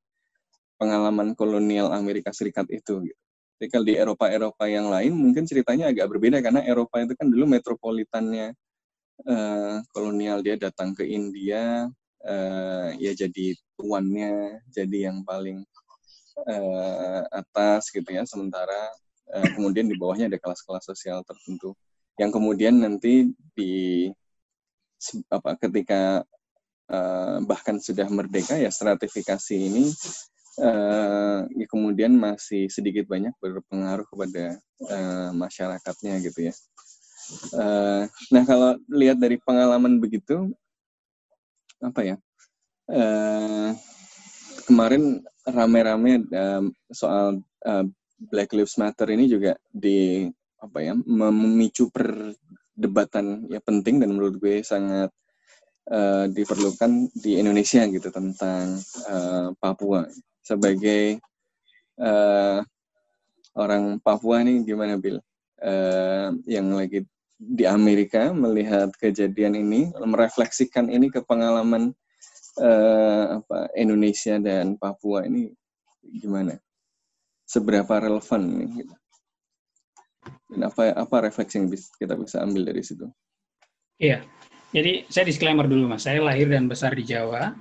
pengalaman kolonial Amerika Serikat itu gitu. Jadi kalau di Eropa-Eropa yang lain mungkin ceritanya agak berbeda karena Eropa itu kan dulu metropolitannya uh, kolonial dia datang ke India uh, ya jadi tuannya jadi yang paling uh, atas gitu ya sementara uh, kemudian di bawahnya ada kelas-kelas sosial tertentu yang kemudian nanti di apa ketika uh, bahkan sudah merdeka ya stratifikasi ini uh, ya kemudian masih sedikit banyak berpengaruh kepada uh, masyarakatnya gitu ya. Uh, nah kalau lihat dari pengalaman begitu apa ya uh, kemarin rame-rame uh, soal uh, Black Lives Matter ini juga di apa ya memicu perdebatan ya penting dan menurut gue sangat uh, diperlukan di Indonesia gitu tentang uh, Papua. Sebagai uh, orang Papua nih gimana Bill uh, yang lagi di Amerika melihat kejadian ini merefleksikan ini ke pengalaman uh, apa Indonesia dan Papua ini gimana? Seberapa relevan nih gitu. Dan apa apa refleksi yang bisa, kita bisa ambil dari situ? Iya. Jadi saya disclaimer dulu Mas, saya lahir dan besar di Jawa.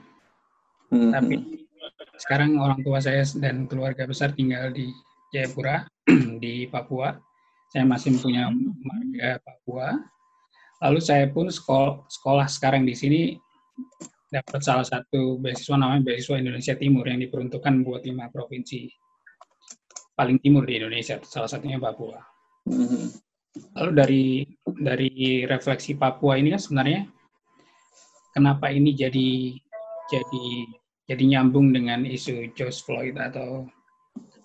Hmm. Tapi sekarang orang tua saya dan keluarga besar tinggal di Jayapura di Papua. Saya masih punya marga Papua. Lalu saya pun sekolah, sekolah sekarang di sini dapat salah satu beasiswa namanya beasiswa Indonesia Timur yang diperuntukkan buat lima provinsi paling timur di Indonesia, salah satunya Papua. Mm-hmm. Lalu dari dari refleksi Papua ini kan sebenarnya kenapa ini jadi jadi jadi nyambung dengan isu George Floyd atau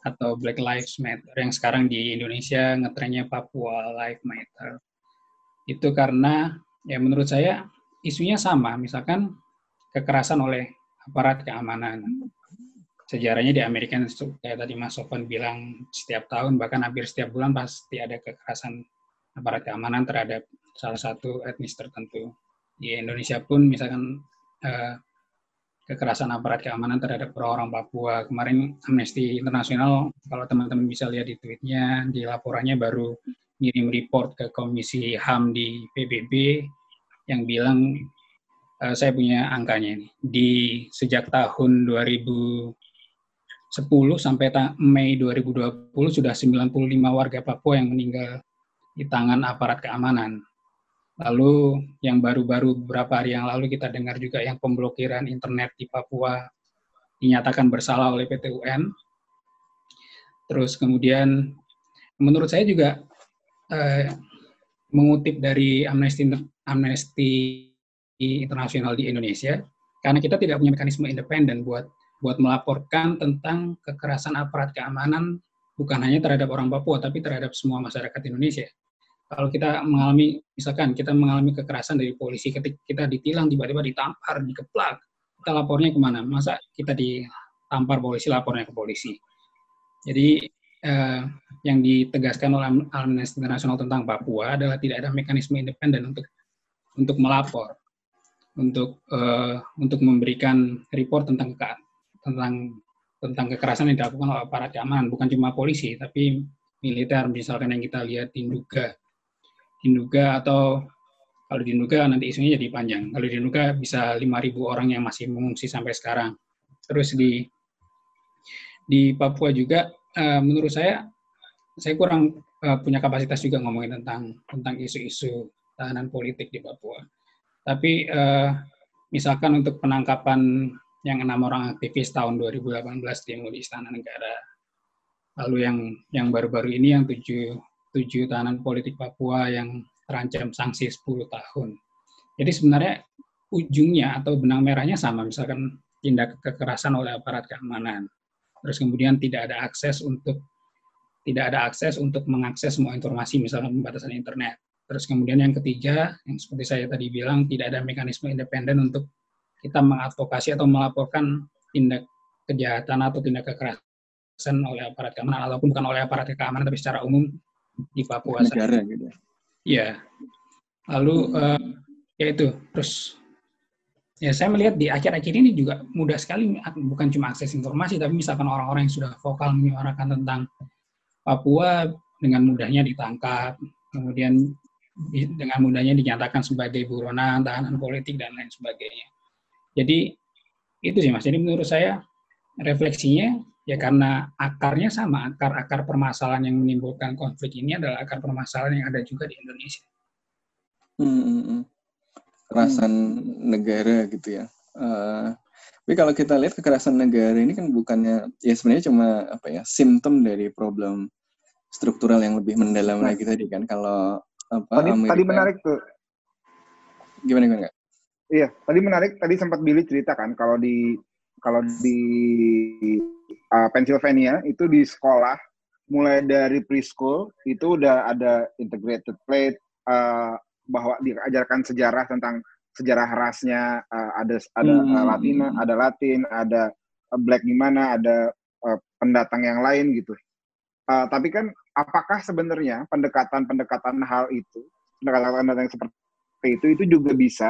atau Black Lives Matter yang sekarang di Indonesia ngetrennya Papua Lives Matter. Itu karena ya menurut saya isunya sama, misalkan kekerasan oleh aparat keamanan sejarahnya di Amerika kayak tadi Mas Sofan bilang setiap tahun bahkan hampir setiap bulan pasti ada kekerasan aparat keamanan terhadap salah satu etnis tertentu. Di Indonesia pun misalkan eh, kekerasan aparat keamanan terhadap orang-orang Papua. Kemarin Amnesty Internasional, kalau teman-teman bisa lihat di tweetnya, di laporannya baru ngirim report ke Komisi HAM di PBB yang bilang, uh, saya punya angkanya ini, di sejak tahun 2000 10 sampai Mei 2020 sudah 95 warga Papua yang meninggal di tangan aparat keamanan. Lalu yang baru-baru beberapa hari yang lalu kita dengar juga yang pemblokiran internet di Papua dinyatakan bersalah oleh PT UN. Terus kemudian menurut saya juga eh, mengutip dari Amnesty Amnesty Internasional di Indonesia karena kita tidak punya mekanisme independen buat buat melaporkan tentang kekerasan aparat keamanan bukan hanya terhadap orang Papua tapi terhadap semua masyarakat Indonesia. Kalau kita mengalami misalkan kita mengalami kekerasan dari polisi ketika kita ditilang tiba-tiba ditampar, dikeplak, kita lapornya ke mana? Masa kita ditampar polisi lapornya ke polisi? Jadi eh, yang ditegaskan oleh Amnesty International tentang Papua adalah tidak ada mekanisme independen untuk untuk melapor, untuk uh, untuk memberikan report tentang tentang tentang kekerasan yang dilakukan oleh aparat keamanan, bukan cuma polisi, tapi militer, misalkan yang kita lihat di Nduga. Di Nduga atau kalau di Nduga nanti isunya jadi panjang. Kalau di Nduga bisa 5.000 orang yang masih mengungsi sampai sekarang. Terus di di Papua juga, uh, menurut saya, saya kurang uh, punya kapasitas juga ngomongin tentang tentang isu-isu tahanan politik di Papua. Tapi uh, misalkan untuk penangkapan yang enam orang aktivis tahun 2018 demo di Istana Negara. Lalu yang yang baru-baru ini yang tujuh, tujuh tahanan politik Papua yang terancam sanksi 10 tahun. Jadi sebenarnya ujungnya atau benang merahnya sama, misalkan tindak kekerasan oleh aparat keamanan. Terus kemudian tidak ada akses untuk tidak ada akses untuk mengakses semua informasi, misalnya pembatasan internet. Terus kemudian yang ketiga, yang seperti saya tadi bilang, tidak ada mekanisme independen untuk kita mengadvokasi atau melaporkan tindak kejahatan atau tindak kekerasan oleh aparat keamanan ataupun bukan oleh aparat keamanan tapi secara umum di Papua. Negara gitu. Iya. Lalu uh, ya itu terus ya saya melihat di akhir-akhir ini juga mudah sekali bukan cuma akses informasi tapi misalkan orang-orang yang sudah vokal menyuarakan tentang Papua dengan mudahnya ditangkap kemudian dengan mudahnya dinyatakan sebagai buronan tahanan politik dan lain sebagainya jadi itu sih mas. Jadi menurut saya refleksinya ya karena akarnya sama, akar-akar permasalahan yang menimbulkan konflik ini adalah akar permasalahan yang ada juga di Indonesia. Hmm, hmm, hmm. kekerasan hmm. negara gitu ya. Uh, tapi kalau kita lihat kekerasan negara ini kan bukannya ya sebenarnya cuma apa ya simptom dari problem struktural yang lebih mendalam nah. lagi tadi kan kalau apa tadi, Amerika, tadi menarik tuh gimana gimana Iya, tadi menarik. Tadi sempat Billy cerita kan kalau di kalau di uh, Pennsylvania itu di sekolah mulai dari preschool itu udah ada integrated plate uh, bahwa diajarkan sejarah tentang sejarah rasnya uh, ada ada hmm. uh, Latina, ada Latin, ada Black gimana, ada uh, pendatang yang lain gitu. Uh, tapi kan apakah sebenarnya pendekatan-pendekatan hal itu, pendekatan-pendekatan yang seperti itu itu juga bisa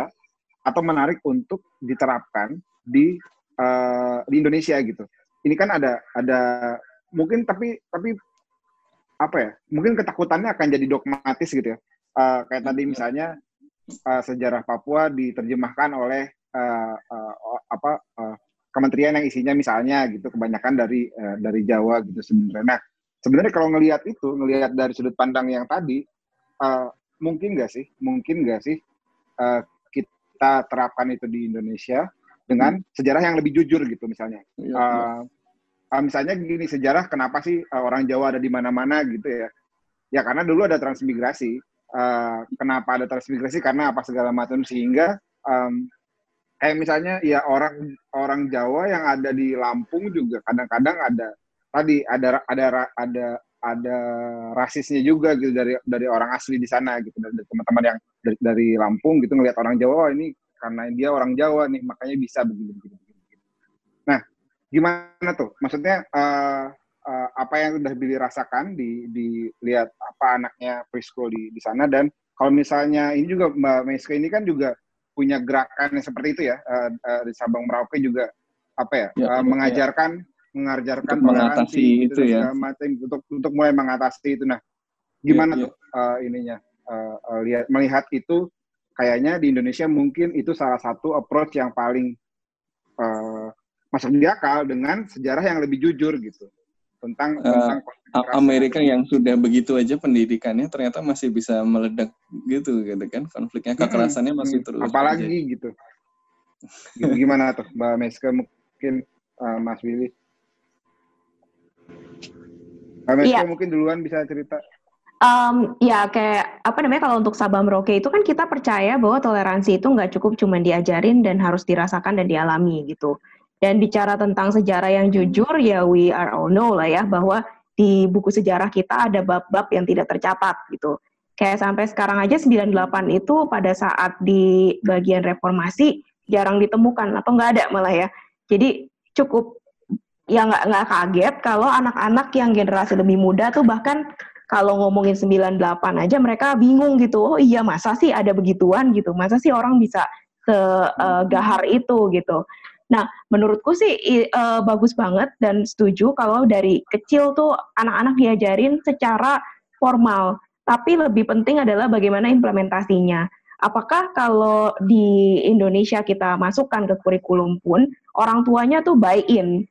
atau menarik untuk diterapkan di uh, di Indonesia gitu. Ini kan ada ada mungkin tapi tapi apa ya? Mungkin ketakutannya akan jadi dogmatis gitu ya. Uh, kayak tadi misalnya uh, sejarah Papua diterjemahkan oleh uh, uh, apa uh, kementerian yang isinya misalnya gitu kebanyakan dari uh, dari Jawa gitu sebenarnya. Nah, sebenarnya kalau ngelihat itu, ngelihat dari sudut pandang yang tadi, uh, mungkin nggak sih, mungkin nggak sih uh, kita terapkan itu di Indonesia dengan sejarah yang lebih jujur gitu misalnya. Ya, uh, uh, misalnya gini sejarah kenapa sih uh, orang Jawa ada di mana-mana gitu ya? Ya karena dulu ada transmigrasi. Uh, kenapa ada transmigrasi? Karena apa segala macam sehingga um, kayak misalnya ya orang orang Jawa yang ada di Lampung juga kadang-kadang ada tadi ada ada ada ada rasisnya juga gitu dari dari orang asli di sana gitu dari teman-teman yang dari, dari Lampung gitu ngelihat orang Jawa oh, ini karena dia orang Jawa nih makanya bisa begini begini begini. Nah, gimana tuh? Maksudnya uh, uh, apa yang udah Billy rasakan di di lihat apa anaknya preschool di di sana dan kalau misalnya ini juga Mbak Meska ini kan juga punya gerakan yang seperti itu ya uh, uh, di Sabang Merauke juga apa ya, ya uh, mengajarkan ya. mengajarkan untuk mengatasi itu ya macam untuk untuk mulai mengatasi itu nah gimana ya, tuh Uh, ininya uh, uh, lihat melihat itu kayaknya di Indonesia mungkin itu salah satu approach yang paling uh, masuk di akal dengan sejarah yang lebih jujur gitu. Tentang uh, tentang Amerika yang sudah begitu aja pendidikannya ternyata masih bisa meledak gitu gitu kan. Konfliknya kekerasannya masih terus apalagi aja. gitu. Gimana tuh Mbak Meska mungkin uh, Mas Willy? Mbak Meska ya. mungkin duluan bisa cerita Um, ya kayak apa namanya kalau untuk Sabah Merauke itu kan kita percaya bahwa toleransi itu nggak cukup cuma diajarin dan harus dirasakan dan dialami gitu. Dan bicara tentang sejarah yang jujur ya we are all know lah ya bahwa di buku sejarah kita ada bab-bab yang tidak tercatat gitu. Kayak sampai sekarang aja 98 itu pada saat di bagian reformasi jarang ditemukan atau nggak ada malah ya. Jadi cukup ya nggak nggak kaget kalau anak-anak yang generasi lebih muda tuh bahkan kalau ngomongin 98 aja mereka bingung gitu. Oh iya masa sih ada begituan gitu. Masa sih orang bisa segahar uh, itu gitu. Nah, menurutku sih uh, bagus banget dan setuju kalau dari kecil tuh anak-anak diajarin secara formal. Tapi lebih penting adalah bagaimana implementasinya. Apakah kalau di Indonesia kita masukkan ke kurikulum pun orang tuanya tuh buy in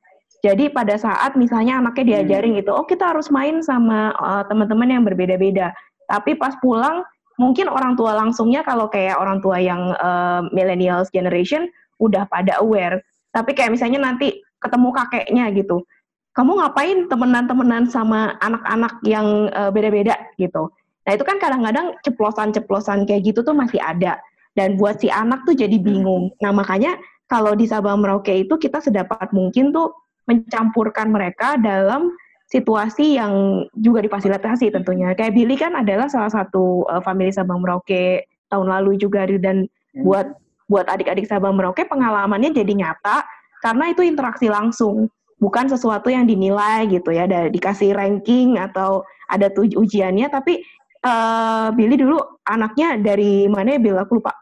jadi pada saat misalnya anaknya diajarin hmm. gitu, oh kita harus main sama uh, teman-teman yang berbeda-beda. Tapi pas pulang mungkin orang tua langsungnya kalau kayak orang tua yang uh, millennials generation udah pada aware. Tapi kayak misalnya nanti ketemu kakeknya gitu, kamu ngapain temenan-temenan sama anak-anak yang uh, beda-beda gitu. Nah itu kan kadang-kadang ceplosan-ceplosan kayak gitu tuh masih ada. Dan buat si anak tuh jadi bingung. Nah makanya kalau di Sabang Merauke itu kita sedapat mungkin tuh mencampurkan mereka dalam situasi yang juga difasilitasi tentunya. Kayak Billy kan adalah salah satu uh, family Sabang Merauke tahun lalu juga dan hmm. buat buat adik-adik Sabang Merauke pengalamannya jadi nyata karena itu interaksi langsung, bukan sesuatu yang dinilai gitu ya, ada dikasih ranking atau ada tuh ujiannya tapi uh, Billy dulu anaknya dari mana ya Bill aku lupa.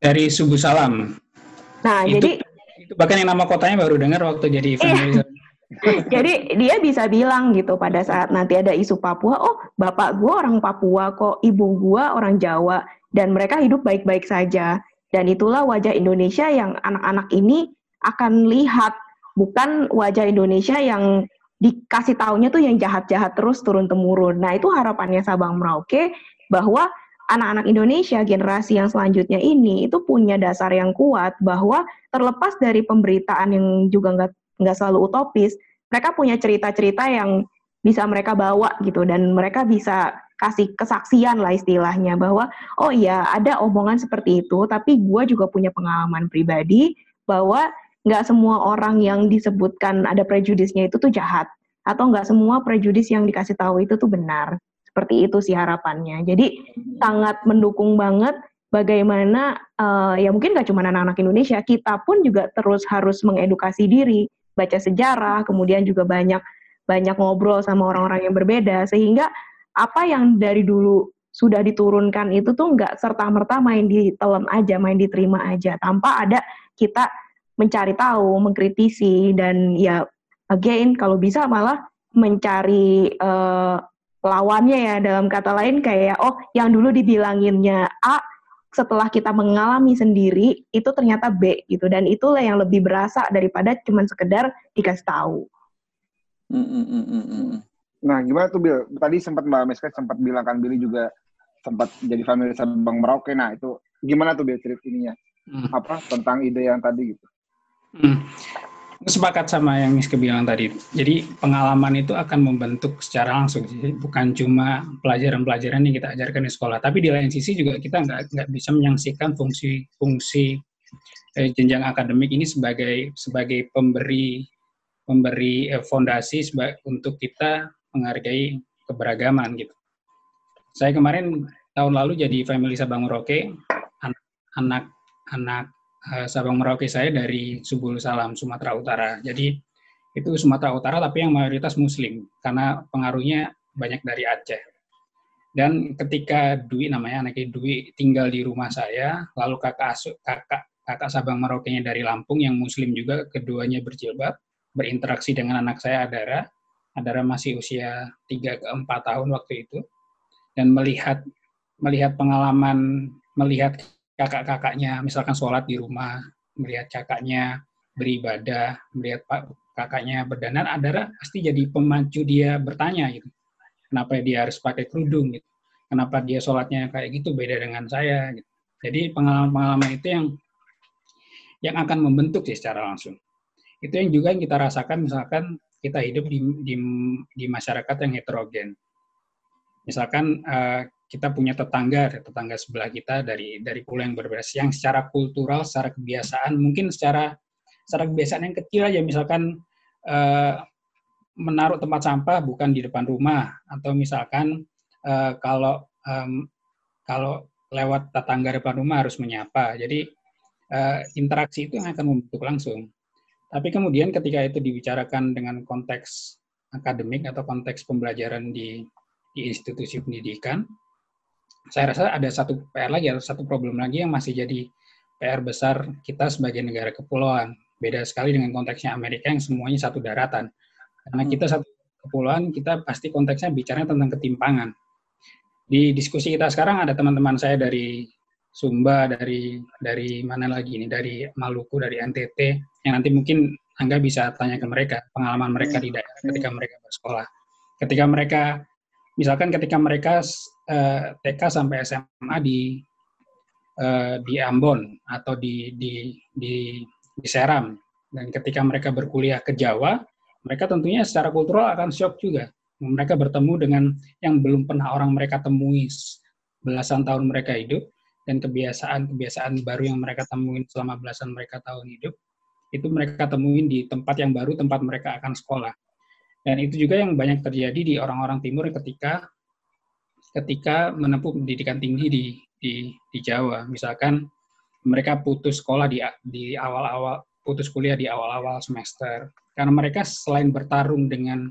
Dari Subuh Salam. Nah, itu, jadi bahkan yang nama kotanya baru dengar waktu jadi event. Iya. jadi dia bisa bilang gitu pada saat nanti ada isu Papua, oh bapak gue orang Papua kok, ibu gue orang Jawa, dan mereka hidup baik-baik saja. Dan itulah wajah Indonesia yang anak-anak ini akan lihat, bukan wajah Indonesia yang dikasih taunya tuh yang jahat-jahat terus turun temurun. Nah itu harapannya Sabang Merauke bahwa anak-anak Indonesia generasi yang selanjutnya ini itu punya dasar yang kuat bahwa terlepas dari pemberitaan yang juga nggak nggak selalu utopis, mereka punya cerita-cerita yang bisa mereka bawa gitu dan mereka bisa kasih kesaksian lah istilahnya bahwa oh iya ada omongan seperti itu tapi gue juga punya pengalaman pribadi bahwa nggak semua orang yang disebutkan ada prejudisnya itu tuh jahat atau nggak semua prejudis yang dikasih tahu itu tuh benar. Seperti itu sih harapannya. Jadi sangat mendukung banget bagaimana uh, ya mungkin nggak cuma anak-anak Indonesia, kita pun juga terus harus mengedukasi diri, baca sejarah, kemudian juga banyak banyak ngobrol sama orang-orang yang berbeda. Sehingga apa yang dari dulu sudah diturunkan itu tuh nggak serta merta main ditelan aja, main diterima aja. Tanpa ada kita mencari tahu, mengkritisi dan ya again kalau bisa malah mencari uh, lawannya ya dalam kata lain kayak oh yang dulu dibilanginnya A setelah kita mengalami sendiri itu ternyata B gitu dan itulah yang lebih berasa daripada cuma sekedar dikasih tahu. Mm, mm, mm. Nah, gimana tuh Bill? Tadi sempat Mbak Meska sempat bilang kan Billy juga sempat jadi family Bang Merauke. Nah, itu gimana tuh Bill cerita ininya? Hmm. Apa tentang ide yang tadi gitu? Hmm. Sepakat sama yang Miska bilang tadi. Jadi pengalaman itu akan membentuk secara langsung. Jadi bukan cuma pelajaran-pelajaran yang kita ajarkan di sekolah, tapi di lain sisi juga kita nggak nggak bisa menyaksikan fungsi-fungsi eh, jenjang akademik ini sebagai sebagai pemberi pemberi eh, fondasi untuk kita menghargai keberagaman gitu. Saya kemarin tahun lalu jadi family Sabang Merauke, anak anak Sabang Merauke saya dari Subul Salam Sumatera Utara. Jadi itu Sumatera Utara tapi yang mayoritas Muslim karena pengaruhnya banyak dari Aceh. Dan ketika Dwi namanya anaknya Dwi tinggal di rumah saya, lalu kakak asuh kakak kakak Sabang Merauke-nya dari Lampung yang Muslim juga, keduanya berjilbab, berinteraksi dengan anak saya Adara Adara masih usia 3 ke 4 tahun waktu itu dan melihat melihat pengalaman melihat kakak-kakaknya misalkan sholat di rumah melihat kakaknya beribadah melihat kakaknya berdandan Adara pasti jadi pemacu dia bertanya gitu kenapa dia harus pakai kerudung gitu kenapa dia sholatnya kayak gitu beda dengan saya gitu. jadi pengalaman-pengalaman itu yang yang akan membentuk sih secara langsung itu yang juga yang kita rasakan misalkan kita hidup di, di, di masyarakat yang heterogen. Misalkan uh, kita punya tetangga, tetangga sebelah kita dari dari pulau yang berbeda, yang secara kultural, secara kebiasaan, mungkin secara secara kebiasaan yang kecil aja, misalkan uh, menaruh tempat sampah bukan di depan rumah, atau misalkan uh, kalau um, kalau lewat tetangga depan rumah harus menyapa. Jadi uh, interaksi itu yang akan membentuk langsung. Tapi kemudian ketika itu dibicarakan dengan konteks akademik atau konteks pembelajaran di, di institusi pendidikan, saya rasa ada satu PR lagi atau satu problem lagi yang masih jadi PR besar kita sebagai negara kepulauan. Beda sekali dengan konteksnya Amerika yang semuanya satu daratan. Karena kita hmm. satu kepulauan, kita pasti konteksnya bicaranya tentang ketimpangan. Di diskusi kita sekarang ada teman-teman saya dari Sumba dari dari mana lagi ini dari Maluku dari NTT yang nanti mungkin Angga bisa tanya ke mereka pengalaman mereka di daerah ketika mereka bersekolah ketika mereka misalkan ketika mereka eh, TK sampai SMA di uh, di Ambon atau di di di di Seram dan ketika mereka berkuliah ke Jawa mereka tentunya secara kultural akan shock juga mereka bertemu dengan yang belum pernah orang mereka temui belasan tahun mereka hidup dan kebiasaan-kebiasaan baru yang mereka temuin selama belasan mereka tahun hidup, itu mereka temuin di tempat yang baru, tempat mereka akan sekolah. Dan itu juga yang banyak terjadi di orang-orang timur ketika ketika menempuh pendidikan tinggi di di, di Jawa. Misalkan mereka putus sekolah di di awal-awal putus kuliah di awal-awal semester karena mereka selain bertarung dengan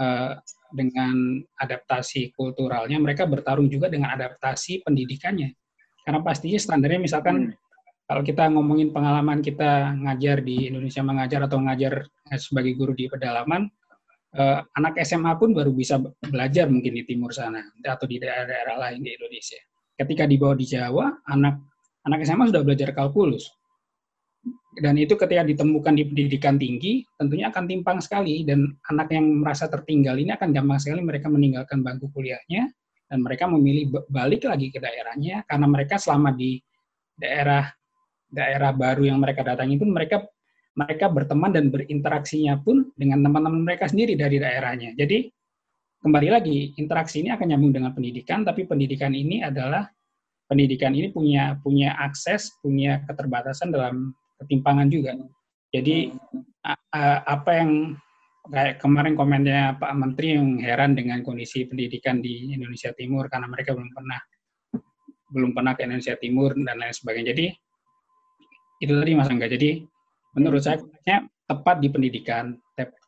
uh, dengan adaptasi kulturalnya, mereka bertarung juga dengan adaptasi pendidikannya. Karena pastinya standarnya misalkan hmm. kalau kita ngomongin pengalaman kita ngajar di Indonesia mengajar atau ngajar sebagai guru di pedalaman, eh, anak SMA pun baru bisa belajar mungkin di timur sana atau di daerah-daerah lain di Indonesia. Ketika dibawa di Jawa, anak anak SMA sudah belajar kalkulus. Dan itu ketika ditemukan di pendidikan tinggi, tentunya akan timpang sekali dan anak yang merasa tertinggal ini akan gampang sekali mereka meninggalkan bangku kuliahnya dan mereka memilih balik lagi ke daerahnya karena mereka selama di daerah daerah baru yang mereka datangi pun mereka mereka berteman dan berinteraksinya pun dengan teman-teman mereka sendiri dari daerahnya. Jadi kembali lagi interaksi ini akan nyambung dengan pendidikan, tapi pendidikan ini adalah pendidikan ini punya punya akses, punya keterbatasan dalam ketimpangan juga. Jadi apa yang kayak kemarin komennya Pak Menteri yang heran dengan kondisi pendidikan di Indonesia Timur karena mereka belum pernah belum pernah ke Indonesia Timur dan lain sebagainya. Jadi itu tadi Mas Angga. Jadi menurut saya konteksnya tepat di pendidikan,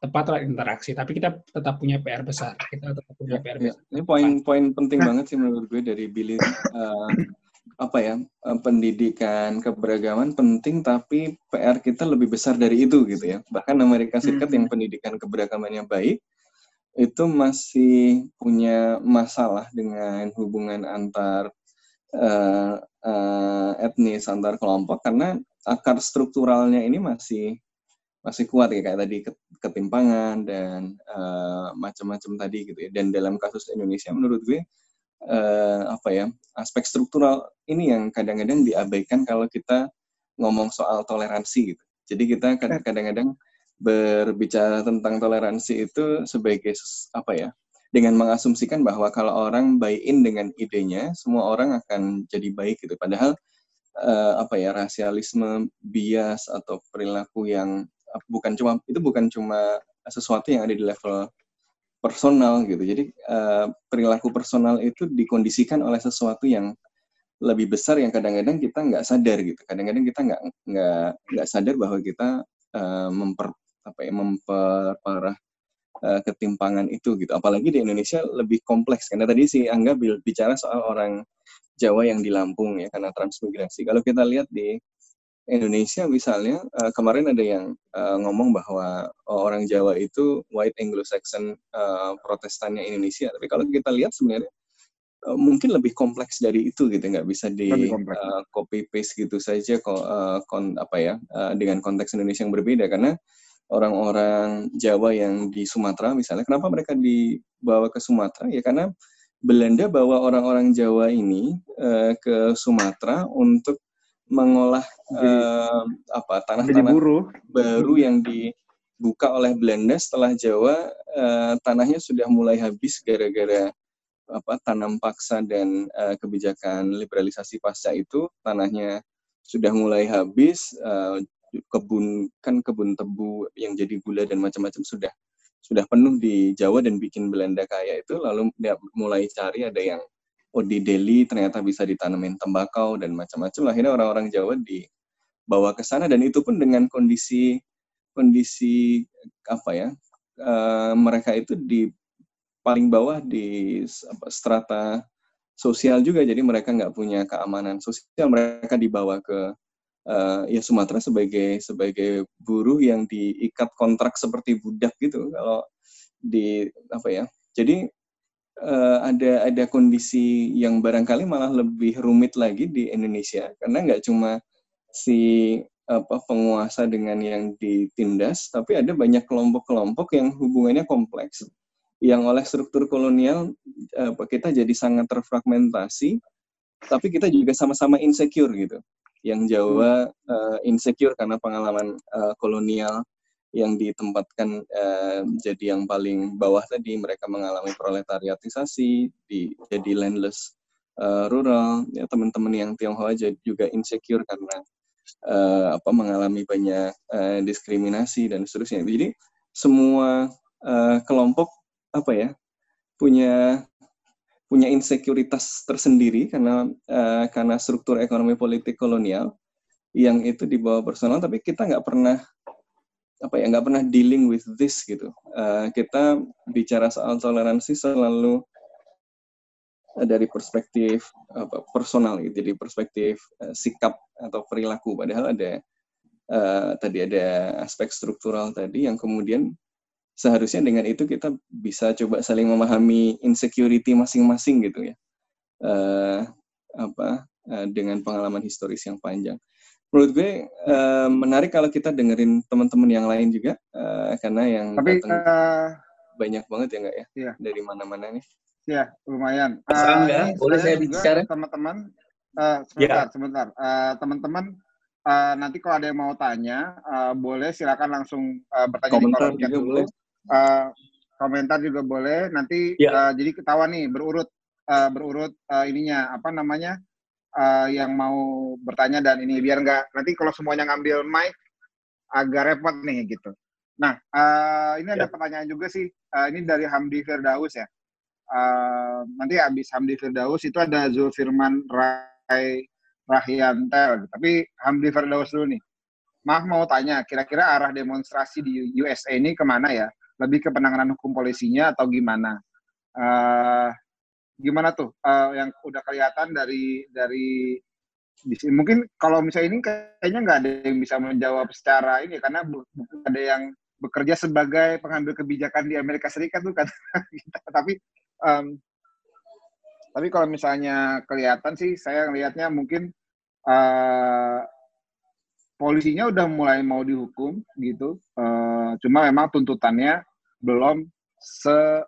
tepat lewat interaksi, tapi kita tetap punya PR besar. Kita tetap punya Ya, PR ya. besar. Ini poin-poin penting banget sih menurut gue dari Billy. Eh, apa ya eh, pendidikan keberagaman penting tapi PR kita lebih besar dari itu gitu ya bahkan Amerika Serikat Hmm. yang pendidikan keberagamannya baik itu masih punya masalah dengan hubungan antar eh, eh, etnis antar kelompok karena akar strukturalnya ini masih masih kuat ya kayak tadi ket- ketimpangan dan eh, macam-macam tadi gitu ya dan dalam kasus Indonesia menurut gue eh, apa ya aspek struktural ini yang kadang-kadang diabaikan kalau kita ngomong soal toleransi gitu. Jadi kita kad- kadang-kadang berbicara tentang toleransi itu sebagai apa ya dengan mengasumsikan bahwa kalau orang buy in dengan idenya semua orang akan jadi baik gitu. Padahal eh, apa ya rasialisme, bias atau perilaku yang eh, bukan cuma itu bukan cuma sesuatu yang ada di level personal gitu. Jadi eh, perilaku personal itu dikondisikan oleh sesuatu yang lebih besar yang kadang-kadang kita nggak sadar gitu. Kadang-kadang kita nggak nggak nggak sadar bahwa kita eh, memper apa ya memperparah eh, ketimpangan itu gitu. Apalagi di Indonesia lebih kompleks karena tadi si Angga bicara soal orang Jawa yang di Lampung ya karena transmigrasi. Kalau kita lihat di Indonesia misalnya eh, kemarin ada yang eh, ngomong bahwa orang Jawa itu white Anglo-Saxon eh, Protestannya Indonesia. Tapi kalau kita lihat sebenarnya mungkin lebih kompleks dari itu gitu, nggak bisa di eh, copy paste gitu saja kok kon, apa ya eh, dengan konteks Indonesia yang berbeda karena orang-orang Jawa yang di Sumatera misalnya kenapa mereka dibawa ke Sumatera? Ya karena Belanda bawa orang-orang Jawa ini eh, ke Sumatera untuk mengolah eh, apa tanah-tanah baru yang dibuka oleh Belanda. Setelah Jawa eh, tanahnya sudah mulai habis gara-gara apa tanam paksa dan eh, kebijakan liberalisasi pasca itu. Tanahnya sudah mulai habis eh, kebun kan kebun tebu yang jadi gula dan macam-macam sudah sudah penuh di Jawa dan bikin Belanda kaya itu lalu dia mulai cari ada yang oh di Delhi ternyata bisa ditanamin tembakau dan macam-macam. Akhirnya orang-orang Jawa dibawa ke sana dan itu pun dengan kondisi kondisi apa ya eh, mereka itu di paling bawah di apa, strata sosial juga. Jadi mereka nggak punya keamanan sosial mereka dibawa ke eh, ya Sumatera sebagai sebagai buruh yang diikat kontrak seperti budak gitu kalau di apa ya jadi eh, ada ada kondisi yang barangkali malah lebih rumit lagi di Indonesia karena nggak cuma si apa penguasa dengan yang ditindas tapi ada banyak kelompok-kelompok yang hubungannya kompleks yang oleh struktur kolonial eh, kita jadi sangat terfragmentasi tapi kita juga sama-sama insecure gitu. Yang Jawa eh, insecure karena pengalaman eh, kolonial yang ditempatkan eh, jadi yang paling bawah tadi. Mereka mengalami proletariatisasi di jadi landless eh, rural. Ya teman-teman yang Tionghoa juga insecure karena eh, apa mengalami banyak eh, diskriminasi dan seterusnya. Jadi semua eh, kelompok apa ya punya punya insekuritas tersendiri karena eh, karena struktur ekonomi politik kolonial yang itu di bawah personal tapi kita nggak pernah apa ya nggak pernah dealing with this gitu. Eh, kita bicara soal toleransi selalu dari perspektif apa personal gitu jadi perspektif eh, sikap atau perilaku. Padahal ada eh, tadi ada aspek struktural tadi yang kemudian seharusnya dengan itu kita bisa coba saling memahami insecurity masing-masing gitu ya Eh, apa eh, dengan pengalaman historis yang panjang menurut gue eh, menarik kalau kita dengerin teman-teman yang lain juga eh, karena yang Tapi datang eh, banyak banget ya nggak ya Iya. dari mana-mana nih ya lumayan. Angga, ini boleh saya bicara? Teman-teman, eh, sebentar, sebentar. Eh, teman-teman, eh, nanti kalau ada yang mau tanya, eh, boleh silakan langsung eh, bertanya di komentar kolom chat dulu. boleh Eh, komentar juga boleh. Nanti Ya. eh, jadi ketahuan nih berurut eh, berurut eh, ininya apa namanya eh, yang mau bertanya dan ini biar nggak nanti kalau semuanya ngambil mic agak repot nih gitu. Nah, uh, ini ada ya. pertanyaan juga sih. Uh, ini dari Hamdi Firdaus ya. Uh, nanti habis Hamdi Firdaus itu ada Zulfirman Rai Rahyantel. Tapi Hamdi Firdaus dulu nih. Maaf mau tanya, kira-kira arah demonstrasi di USA ini ke mana ya? Lebih ke penanganan hukum polisinya atau gimana? Uh, gimana tuh? Uh, yang udah kelihatan dari dari mungkin kalau misalnya ini kayaknya nggak ada yang bisa menjawab secara ini karena ada yang bekerja sebagai pengambil kebijakan di Amerika Serikat tuh kan. Tapi um, tapi kalau misalnya kelihatan sih saya ngelihatnya mungkin uh, polisinya udah mulai mau dihukum gitu. Uh, cuma memang tuntutannya belum se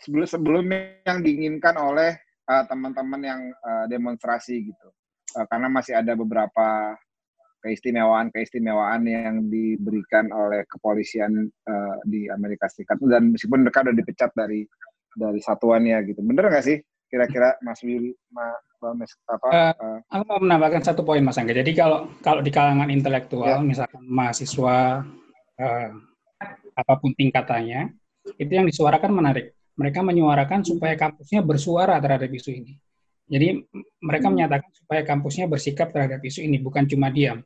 sebelum sebelum yang diinginkan oleh uh, teman-teman yang uh, demonstrasi gitu uh, karena masih ada beberapa keistimewaan-keistimewaan yang diberikan oleh kepolisian uh, di Amerika Serikat dan meskipun mereka sudah dipecat dari dari satuannya gitu. Bener nggak sih kira-kira Mas Willy, Ma, Mas apa? Uh, uh, aku mau menambahkan satu poin Mas Angga. Jadi kalau kalau di kalangan intelektual, ya. misalkan mahasiswa uh, apa pun tingkatannya, itu yang disuarakan menarik. Mereka menyuarakan supaya kampusnya bersuara terhadap isu ini. Jadi mereka hmm. menyatakan supaya kampusnya bersikap terhadap isu ini, bukan cuma diam.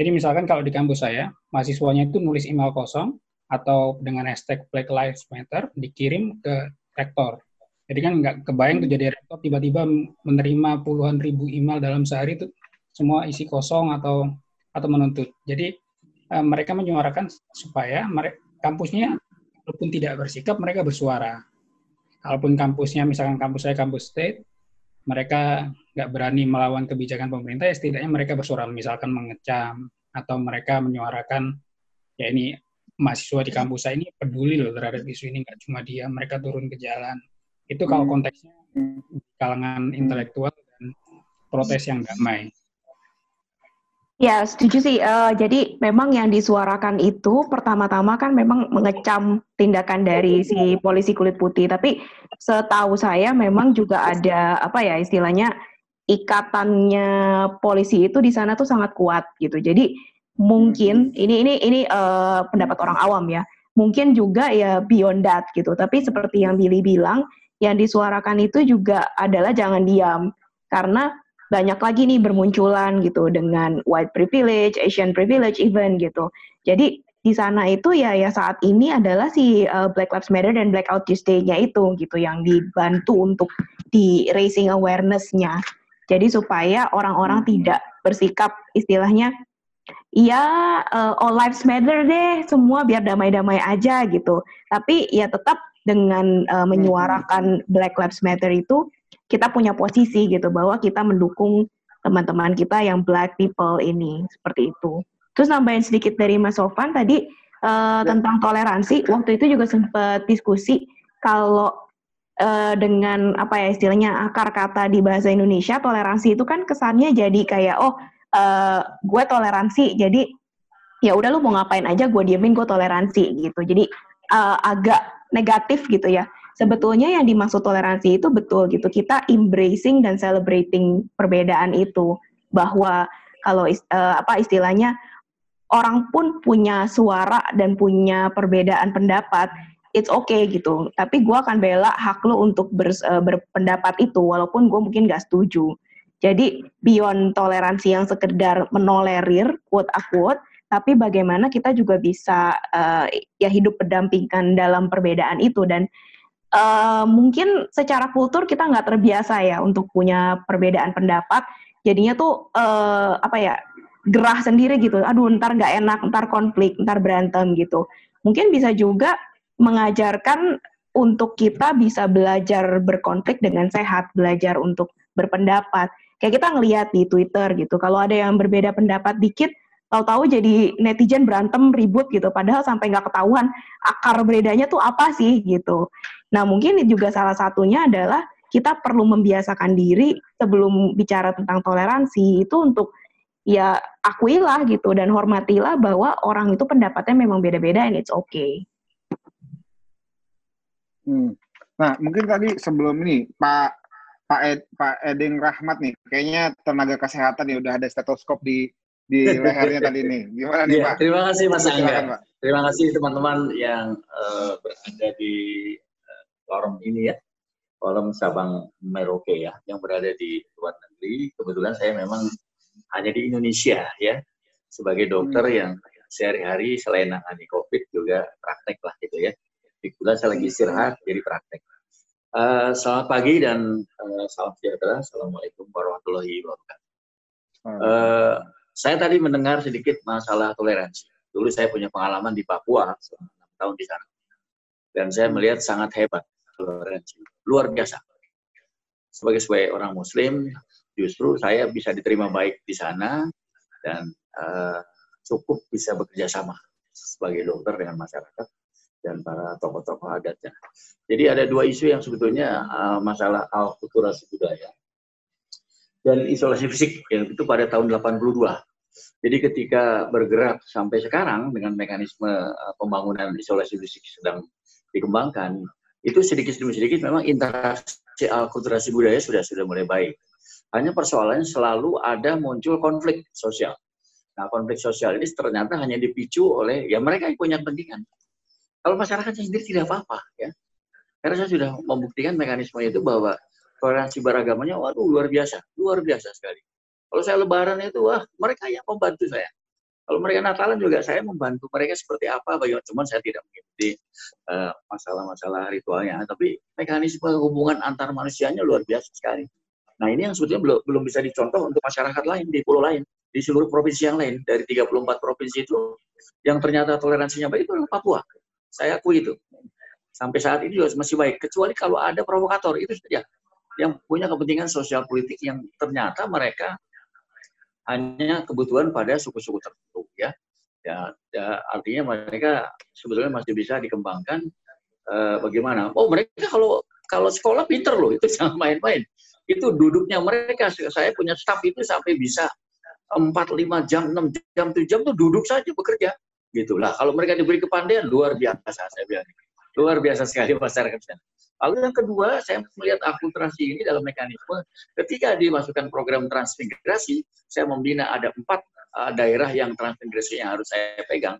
Jadi misalkan kalau di kampus saya, mahasiswanya itu nulis email kosong atau dengan hashtag Black Lives Matter dikirim ke rektor. Jadi kan nggak kebayang tuh jadi rektor tiba-tiba menerima puluhan ribu email dalam sehari itu semua isi kosong atau atau menuntut. Jadi uh, mereka menyuarakan supaya mereka, kampusnya walaupun tidak bersikap mereka bersuara. Kalaupun kampusnya misalkan kampus saya kampus state, mereka nggak berani melawan kebijakan pemerintah, ya setidaknya mereka bersuara, misalkan mengecam atau mereka menyuarakan, ya ini mahasiswa di kampus saya ini peduli loh terhadap isu ini, nggak cuma dia, mereka turun ke jalan. Itu kalau hmm. konteksnya kalangan intelektual dan protes yang damai. Ya, setuju sih. Uh, jadi memang yang disuarakan itu pertama-tama kan memang mengecam tindakan dari si polisi kulit putih. Tapi setahu saya memang juga ada apa ya istilahnya ikatannya polisi itu di sana tuh sangat kuat gitu. Jadi mungkin hmm. ini ini ini uh, pendapat orang awam ya. Mungkin juga ya beyond that gitu. Tapi seperti yang Billy bilang, yang disuarakan itu juga adalah jangan diam karena banyak lagi nih bermunculan gitu dengan white privilege, Asian privilege even gitu. Jadi di sana itu ya ya saat ini adalah si uh, Black Lives Matter dan Blackout Tuesday-nya itu gitu yang dibantu untuk di raising awareness-nya. Jadi supaya orang-orang tidak bersikap istilahnya ya uh, all lives matter deh, semua biar damai-damai aja gitu. Tapi ya tetap dengan uh, menyuarakan Black Lives Matter itu kita punya posisi gitu bahwa kita mendukung teman-teman kita yang black people ini seperti itu. Terus nambahin sedikit dari Mas Sofan tadi uh, ya. tentang toleransi. Waktu itu juga sempat diskusi kalau uh, dengan apa ya istilahnya akar kata di bahasa Indonesia toleransi itu kan kesannya jadi kayak oh uh, gue toleransi jadi ya udah lu mau ngapain aja gue diemin gue toleransi gitu. Jadi uh, agak negatif gitu ya sebetulnya yang dimaksud toleransi itu betul gitu. Kita embracing dan celebrating perbedaan itu bahwa kalau uh, apa istilahnya orang pun punya suara dan punya perbedaan pendapat, it's okay gitu. Tapi gue akan bela hak lo untuk ber, uh, berpendapat itu, walaupun gue mungkin gak setuju. Jadi beyond toleransi yang sekedar menolerir, quote unquote, tapi bagaimana kita juga bisa uh, ya hidup berdampingan dalam perbedaan itu dan uh, mungkin secara kultur kita nggak terbiasa ya untuk punya perbedaan pendapat. Jadinya tuh uh, apa ya gerah sendiri gitu. Aduh, ntar nggak enak, ntar konflik, ntar berantem gitu. Mungkin bisa juga mengajarkan untuk kita bisa belajar berkonflik dengan sehat, belajar untuk berpendapat. Kayak kita ngelihat di Twitter gitu, kalau ada yang berbeda pendapat dikit, tahu-tahu jadi netizen berantem ribut gitu padahal sampai nggak ketahuan akar bedanya tuh apa sih gitu nah mungkin juga salah satunya adalah kita perlu membiasakan diri sebelum bicara tentang toleransi itu untuk ya akuilah gitu dan hormatilah bahwa orang itu pendapatnya memang beda-beda and it's okay. Hmm. Nah mungkin tadi sebelum ini Pak Pak Ed, Pak Edeng Rahmat nih kayaknya tenaga kesehatan ya udah ada stetoskop di di lehernya tadi nih. Gimana nih Ya, Pak? terima kasih Mas Silakan, Angga. Pak. Terima kasih teman-teman yang eh, berada di forum ini ya, forum Sabang Merauke ya, yang berada di luar negeri. Kebetulan saya memang hanya di Indonesia ya, sebagai dokter yang sehari-hari selain nangani COVID juga praktek lah gitu ya. Kebetulan saya lagi istirahat, jadi praktek. Eh, selamat pagi dan eh, salam sejahtera. Assalamualaikum warahmatullahi wabarakatuh. Eh, saya tadi mendengar sedikit masalah toleransi. Dulu saya punya pengalaman di Papua selama enam tahun di sana, dan saya melihat sangat hebat toleransi, luar biasa. Sebagai sebagai orang Muslim, justru saya bisa diterima baik di sana dan eh, cukup bisa bekerja sama sebagai dokter dengan masyarakat dan para tokoh-tokoh adatnya. Jadi ada dua isu yang sebetulnya eh, masalah alkulturasi budaya dan isolasi fisik yang itu pada tahun 82. Jadi ketika bergerak sampai sekarang dengan mekanisme uh, pembangunan isolasi fisik sedang dikembangkan, itu sedikit demi sedikit memang interaksi akulturasi budaya sudah sudah mulai baik. Hanya persoalannya selalu ada muncul konflik sosial. Nah, konflik sosial ini ternyata hanya dipicu oleh ya mereka yang punya kepentingan. Kalau masyarakat sendiri tidak apa-apa ya. Karena saya sudah membuktikan mekanisme itu bahwa toleransi beragamanya waduh luar biasa, luar biasa sekali. Kalau saya lebaran itu wah mereka yang membantu saya. Kalau mereka Natalan juga saya membantu mereka seperti apa bagaimana cuman saya tidak mengikuti eh, masalah-masalah ritualnya, tapi mekanisme hubungan antar manusianya luar biasa sekali. Nah, ini yang sebetulnya belum belum bisa dicontoh untuk masyarakat lain di pulau lain, di seluruh provinsi yang lain dari 34 provinsi itu yang ternyata toleransinya baik itu adalah Papua. Saya akui itu. Sampai saat ini juga masih baik kecuali kalau ada provokator itu saja yang punya kepentingan sosial politik yang ternyata mereka hanya kebutuhan pada suku-suku tertentu ya. Ya, ya artinya mereka sebetulnya masih bisa dikembangkan eh, bagaimana? Oh mereka kalau kalau sekolah pinter loh itu jangan main-main. Itu duduknya mereka saya punya staff itu sampai bisa 4 5 jam, 6 jam, 7 jam tuh duduk saja bekerja. Gitulah. Kalau mereka diberi kepandaian luar biasa saya bilang. Luar biasa sekali masyarakat sana. Lalu yang kedua, saya melihat akulturasi ini dalam mekanisme ketika dimasukkan program transmigrasi, saya membina ada empat uh, daerah yang transmigrasi yang harus saya pegang.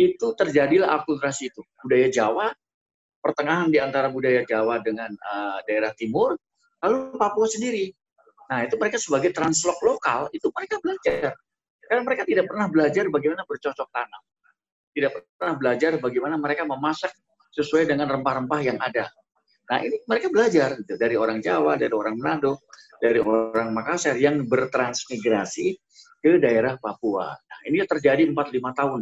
Itu terjadilah akulturasi itu. Budaya Jawa, pertengahan di antara budaya Jawa dengan uh, daerah timur, lalu Papua sendiri. Nah, itu mereka sebagai translok lokal, itu mereka belajar. Karena mereka tidak pernah belajar bagaimana bercocok tanam. Tidak pernah belajar bagaimana mereka memasak sesuai dengan rempah-rempah yang ada. Nah, ini mereka belajar gitu, dari orang Jawa, dari orang Manado, dari orang Makassar yang bertransmigrasi ke daerah Papua. Nah, ini terjadi 4-5 tahun.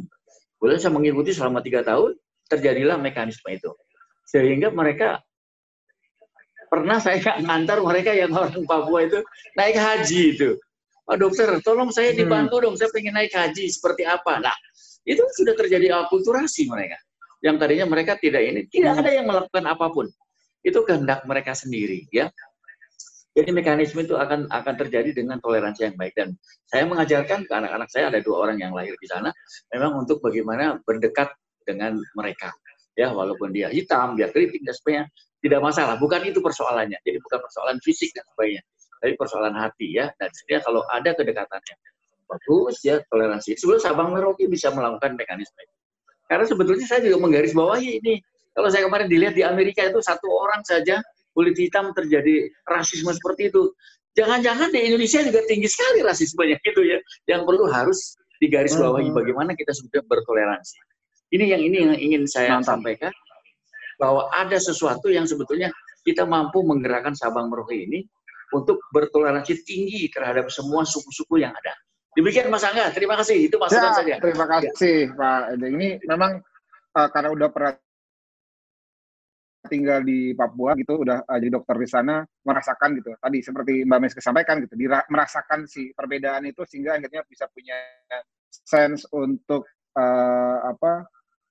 Kemudian saya mengikuti selama tiga tahun, terjadilah mekanisme itu. Sehingga mereka, pernah saya ngantar mereka yang orang Papua itu naik haji itu. Pak dokter, tolong saya dibantu dong, saya pengen naik haji, seperti apa? Nah, itu sudah terjadi akulturasi mereka. Yang tadinya mereka tidak ini, tidak ada yang melakukan apa pun. Itu kehendak mereka sendiri ya. Jadi mekanisme itu akan akan terjadi dengan toleransi yang baik. Dan saya mengajarkan ke anak-anak saya ada dua orang yang lahir di sana memang untuk bagaimana berdekat dengan mereka ya. Walaupun dia hitam dia kritik dan sebagainya tidak masalah. Bukan itu persoalannya. Jadi bukan persoalan fisik dan sebagainya tapi persoalan hati ya. Dan sebenarnya kalau ada kedekatannya bagus ya toleransi. Sebelum Sabang Merauke bisa melakukan mekanisme itu karena sebetulnya saya juga menggarisbawahi ini kalau saya kemarin dilihat di Amerika itu satu orang saja kulit hitam terjadi rasisme seperti itu. Jangan-jangan di Indonesia juga tinggi sekali rasismenya gitu ya. Yang perlu harus digarisbawahi bagaimana kita sudah bertoleransi. Ini yang ini yang ingin saya Mantap. sampaikan bahwa ada sesuatu yang sebetulnya kita mampu menggerakkan Sabang Merauke ini untuk bertoleransi tinggi terhadap semua suku-suku yang ada. Demikian Mas Angga, terima kasih. Itu masukan Ya, saja. terima kasih Pak. Ede. Ini memang uh, karena udah pernah tinggal di Papua gitu, udah uh, jadi dokter di sana, merasakan gitu. Tadi seperti Mbak Meska sampaikan gitu, dira- merasakan si perbedaan itu sehingga akhirnya bisa punya sense untuk uh, apa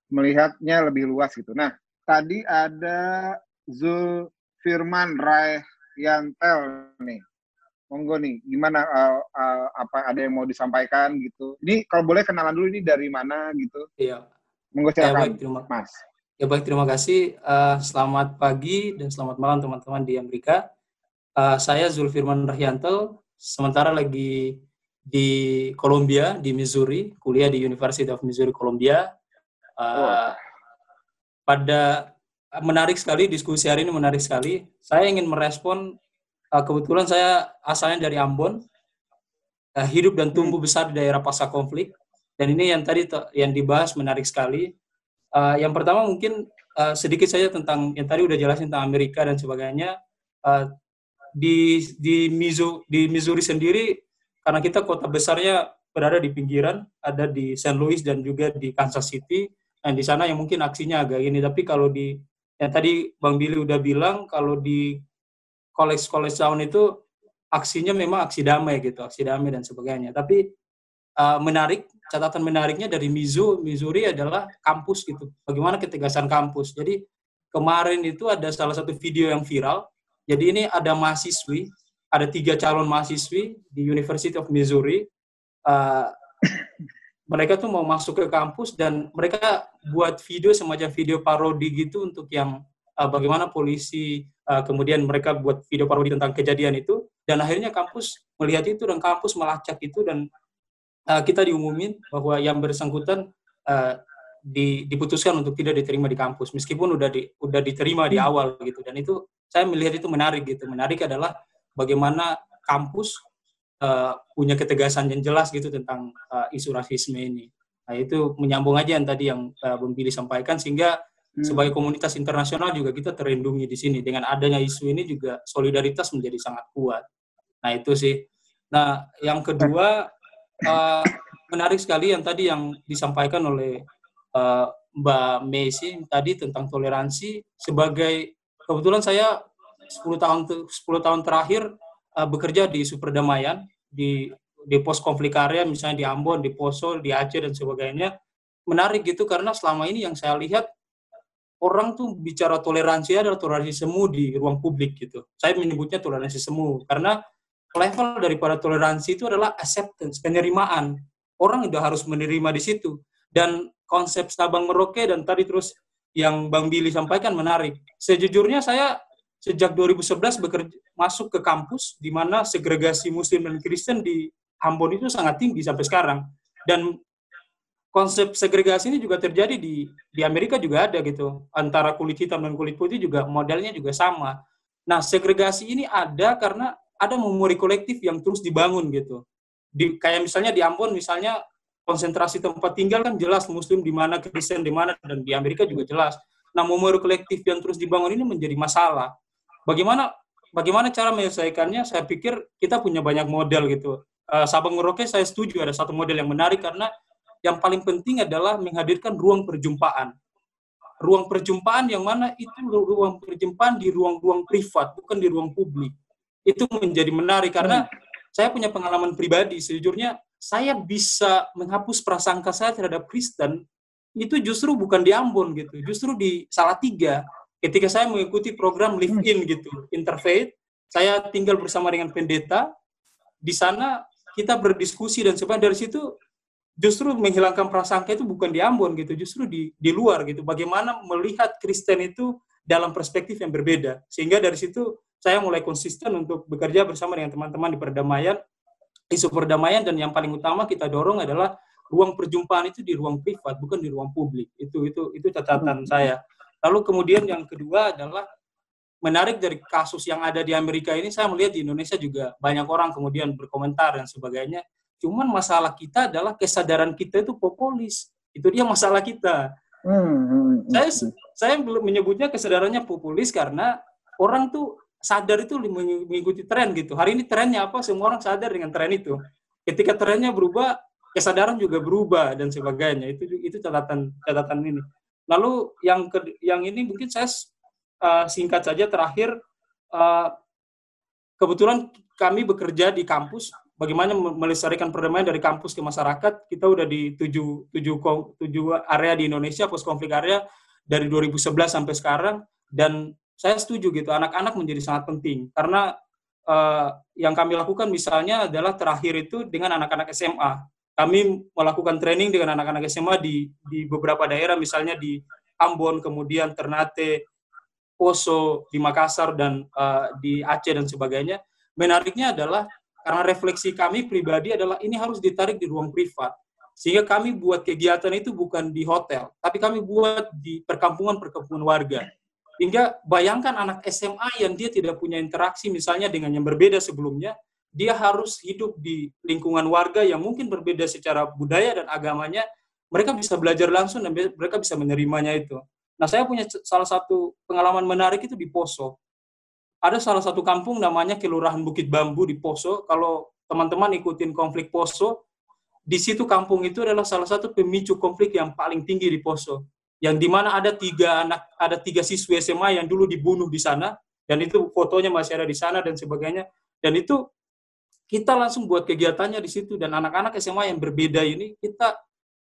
melihatnya lebih luas gitu. Nah, tadi ada Zul Firman Rai Yantel nih. Monggo nih, gimana uh, uh, apa ada yang mau disampaikan gitu. Ini kalau boleh kenalan dulu ini dari mana gitu. Iya, Monggo ya silakan, baik terima Mas. ya baik terima kasih. Eh, selamat pagi dan selamat malam teman-teman di Amerika. Eh, saya Zulfirman Rahyanto, sementara lagi di Columbia di Missouri, kuliah di University of Missouri Columbia. Uh, pada menarik sekali diskusi hari ini menarik sekali. Saya ingin merespon uh, kebetulan saya asalnya dari Ambon, uh, hidup dan tumbuh besar di daerah pasca konflik. Dan ini yang tadi yang dibahas menarik sekali. Uh, yang pertama mungkin uh, sedikit saja tentang yang tadi udah jelasin tentang Amerika dan sebagainya. Uh, di di Mizu di Missouri sendiri karena kita kota besarnya berada di pinggiran, ada di St. Louis dan juga di Kansas City. Dan di sana yang mungkin aksinya agak ini, tapi kalau di yang tadi Bang Billy udah bilang kalau di college-college town itu aksinya memang aksi damai gitu, aksi damai dan sebagainya. Tapi uh, menarik, catatan menariknya dari Mizu, Missouri adalah kampus gitu. Bagaimana ketegasan kampus. Jadi kemarin itu ada salah satu video yang viral. Jadi ini ada mahasiswi, ada tiga calon mahasiswi di University of Missouri. Uh, mereka tuh mau masuk ke kampus dan mereka buat video semacam video parodi gitu untuk yang uh, bagaimana polisi uh, kemudian mereka buat video parodi tentang kejadian itu dan akhirnya kampus melihat itu dan kampus melacak itu dan uh, kita diumumin bahwa yang bersangkutan uh, di, diputuskan untuk tidak diterima di kampus meskipun udah di, udah diterima di hmm. awal gitu dan itu saya melihat itu menarik gitu menarik adalah bagaimana kampus uh, punya ketegasan yang jelas gitu tentang uh, isu rasisme ini. Nah itu menyambung aja yang tadi yang uh, Bung Billy sampaikan sehingga. Sebagai komunitas internasional juga kita terlindungi di sini dengan adanya isu ini juga solidaritas menjadi sangat kuat. Nah itu sih. Nah yang kedua uh, menarik sekali yang tadi yang disampaikan oleh uh, Mbak Messi tadi tentang toleransi sebagai kebetulan saya 10 tahun 10 tahun terakhir uh, bekerja di superdamaian di di pos konflik area misalnya di Ambon, di Poso, di Aceh dan sebagainya menarik gitu karena selama ini yang saya lihat orang tuh bicara toleransi adalah toleransi semu di ruang publik gitu. Saya menyebutnya toleransi semu karena level daripada toleransi itu adalah acceptance, penerimaan. Orang udah harus menerima di situ. Dan konsep Sabang Merauke dan tadi terus yang Bang Billy sampaikan menarik. Sejujurnya saya sejak 2011 bekerja masuk ke kampus di mana segregasi Muslim dan Kristen di Ambon itu sangat tinggi sampai sekarang dan konsep segregasi ini juga terjadi di di Amerika juga ada gitu antara kulit hitam dan kulit putih juga modelnya juga sama. Nah segregasi ini ada karena ada memori kolektif yang terus dibangun gitu. Di, kayak misalnya di Ambon misalnya konsentrasi tempat tinggal kan jelas Muslim di mana Kristen di mana dan di Amerika juga jelas. Nah memori kolektif yang terus dibangun ini menjadi masalah Bagaimana bagaimana cara menyelesaikannya? Saya pikir kita punya banyak model gitu. Uh, Sabang Merauke saya setuju ada satu model yang menarik karena yang paling penting adalah menghadirkan ruang perjumpaan. Ruang perjumpaan yang mana itu ruang perjumpaan di ruang-ruang privat, bukan di ruang publik. Itu menjadi menarik karena hmm. saya punya pengalaman pribadi. Sejujurnya saya bisa menghapus prasangka saya terhadap Kristen itu justru bukan di Ambon gitu, justru di Salatiga ketika saya mengikuti program live in gitu interfaith saya tinggal bersama dengan pendeta di sana kita berdiskusi dan sebagainya dari situ justru menghilangkan prasangka itu bukan di Ambon gitu justru di di luar gitu. Bagaimana melihat Kristen itu dalam perspektif yang berbeda. Sehingga dari situ saya mulai konsisten untuk bekerja bersama dengan teman-teman di perdamaian isu perdamaian dan yang paling utama kita dorong adalah ruang perjumpaan itu di ruang privat bukan di ruang publik. Itu itu itu catatan saya. Lalu kemudian yang kedua adalah menarik dari kasus yang ada di Amerika ini, saya melihat di Indonesia juga banyak orang kemudian berkomentar dan sebagainya. Cuman masalah kita adalah kesadaran kita itu populis. Itu dia masalah kita. Hmm, hmm, hmm, saya saya belum menyebutnya kesadarannya populis karena orang tuh sadar itu mengikuti tren gitu. Hari ini trennya apa? Semua orang sadar dengan tren itu. Ketika trennya berubah, kesadaran juga berubah dan sebagainya. Itu itu catatan catatan ini. Lalu yang ke, yang ini mungkin saya uh, singkat saja terakhir uh, kebetulan kami bekerja di kampus bagaimana melestarikan perdamaian dari kampus ke masyarakat. Kita udah di tujuh, tujuh, tujuh area di Indonesia post konflik area dari 2011 sampai sekarang. Dan saya setuju gitu anak-anak menjadi sangat penting. Karena uh, yang kami lakukan misalnya adalah terakhir itu dengan anak-anak SMA kami melakukan training dengan anak-anak SMA di di beberapa daerah misalnya di Ambon kemudian Ternate Poso di Makassar dan uh, di Aceh dan sebagainya. Menariknya adalah karena refleksi kami pribadi adalah ini harus ditarik di ruang privat. Sehingga kami buat kegiatan itu bukan di hotel, tapi kami buat di perkampungan-perkampungan warga. Hingga bayangkan anak SMA yang dia tidak punya interaksi misalnya dengan yang berbeda sebelumnya, dia harus hidup di lingkungan warga yang mungkin berbeda secara budaya dan agamanya, mereka bisa belajar langsung dan mereka bisa menerimanya itu. Nah, saya punya salah satu pengalaman menarik itu di Poso. Ada salah satu kampung namanya Kelurahan Bukit Bambu di Poso. Kalau teman-teman ikutin konflik Poso, di situ kampung itu adalah salah satu pemicu konflik yang paling tinggi di Poso, yang di mana ada tiga anak, ada tiga siswi SMA yang dulu dibunuh di sana, dan itu fotonya masih ada di sana dan sebagainya, dan itu kita langsung buat kegiatannya di situ dan anak-anak SMA yang berbeda ini kita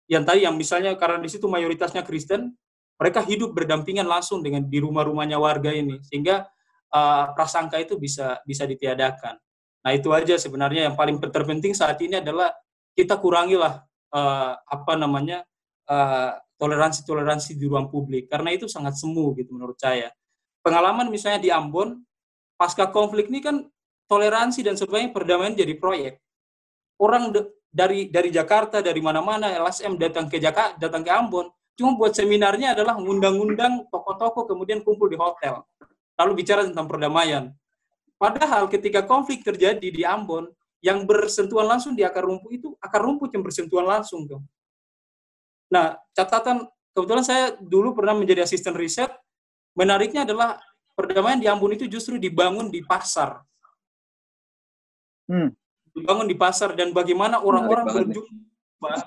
yang tadi yang misalnya karena di situ mayoritasnya Kristen, mereka hidup berdampingan langsung dengan di rumah-rumahnya warga ini. Sehingga uh, prasangka itu bisa bisa ditiadakan. Nah itu aja sebenarnya yang paling terpenting saat ini adalah kita kurangilah uh, apa namanya uh, toleransi-toleransi di ruang publik karena itu sangat semu gitu menurut saya. Pengalaman misalnya di Ambon pasca konflik ini kan toleransi dan sebagainya perdamaian jadi proyek. Orang dari dari Jakarta dari mana-mana LSM datang ke Jakarta datang ke Ambon cuma buat seminarnya adalah undang-undang toko-toko kemudian kumpul di hotel lalu bicara tentang perdamaian. Padahal ketika konflik terjadi di Ambon, yang bersentuhan langsung di akar rumput itu akar rumput yang bersentuhan langsung tuh. Nah, catatan kebetulan saya dulu pernah menjadi asisten riset. Menariknya adalah perdamaian di Ambon itu justru dibangun di pasar. Hmm. Dibangun di pasar dan bagaimana orang-orang berjumpa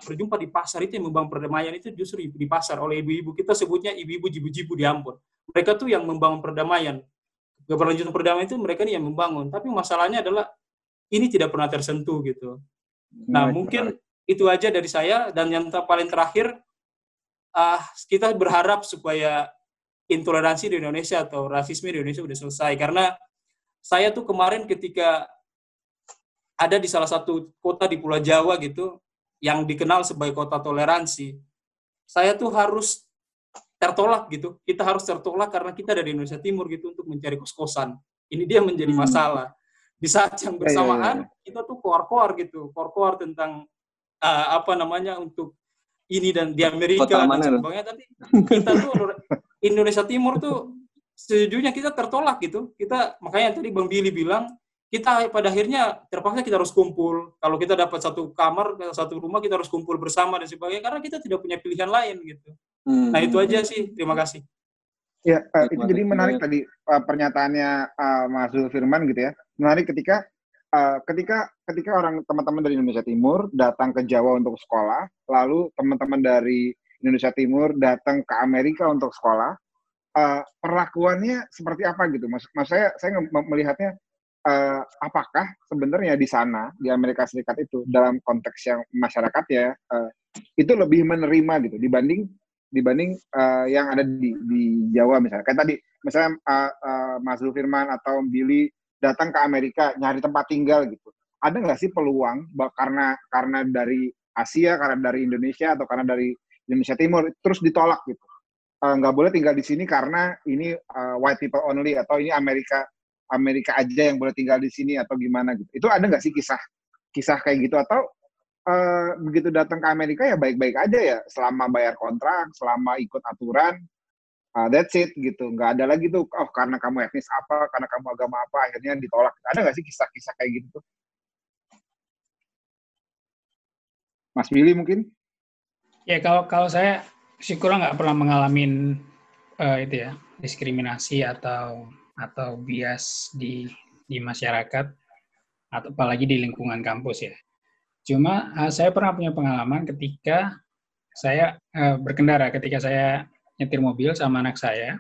berjumpa di pasar itu yang membangun perdamaian itu justru di pasar oleh ibu-ibu kita sebutnya ibu-ibu jibu-jibu di Ambon. Mereka tuh yang membangun perdamaian. Keberlanjutan perdamaian itu mereka nih yang membangun. Tapi masalahnya adalah ini tidak pernah tersentuh gitu. Nah, mungkin itu aja dari saya dan yang paling terakhir uh, kita berharap supaya intoleransi di Indonesia atau rasisme di Indonesia sudah selesai karena saya tuh kemarin ketika ada di salah satu kota di Pulau Jawa gitu yang dikenal sebagai kota toleransi saya tuh harus tertolak gitu. Kita harus tertolak karena kita dari Indonesia Timur gitu untuk mencari kos-kosan. Ini dia menjadi hmm. masalah. Di saat yang iya, iya, bersamaan yeah, yeah. kita tuh koar-koar gitu. Koar-koar tentang uh, apa namanya untuk ini dan di Amerika dan sebagainya. Tapi kita tuh Indonesia Timur tuh sejujurnya kita tertolak gitu. Kita makanya tadi Bang Billy bilang kita pada akhirnya terpaksa kita harus kumpul. Kalau kita dapat satu kamar satu rumah kita harus kumpul bersama dan sebagainya karena kita tidak punya pilihan lain gitu hmm. nah itu aja sih terima kasih Ya, uh, itu jadi menarik tadi uh, pernyataannya uh, Mas Firman gitu ya. Menarik ketika uh, ketika ketika orang teman-teman dari Indonesia Timur datang ke Jawa untuk sekolah, lalu teman-teman dari Indonesia Timur datang ke Amerika untuk sekolah, uh, perlakuannya seperti apa gitu? Mas, mas saya saya melihatnya uh, apakah sebenarnya di sana di Amerika Serikat itu dalam konteks yang masyarakat ya uh, itu lebih menerima gitu dibanding dibanding uh, yang ada di, di Jawa misalnya. Kayak tadi, misalnya uh, uh, Mas Firman atau Billy datang ke Amerika nyari tempat tinggal gitu. Ada nggak sih peluang karena karena dari Asia, karena dari Indonesia atau karena dari Indonesia Timur terus ditolak gitu? Nggak uh, boleh tinggal di sini karena ini uh, white people only atau ini Amerika Amerika aja yang boleh tinggal di sini atau gimana gitu. Itu ada nggak sih kisah kisah kayak gitu atau uh, begitu datang ke Amerika ya baik-baik aja ya selama bayar kontrak, selama ikut aturan, uh, that's it gitu. Nggak ada lagi tuh, oh karena kamu etnis apa, karena kamu agama apa, akhirnya ditolak. Ada nggak sih kisah-kisah kayak gitu tuh? Mas Billy mungkin? Ya kalau kalau saya syukur nggak pernah mengalami uh, itu ya diskriminasi atau atau bias di di masyarakat atau apalagi di lingkungan kampus ya. Cuma uh, saya pernah punya pengalaman ketika saya uh, berkendara, ketika saya nyetir mobil sama anak saya,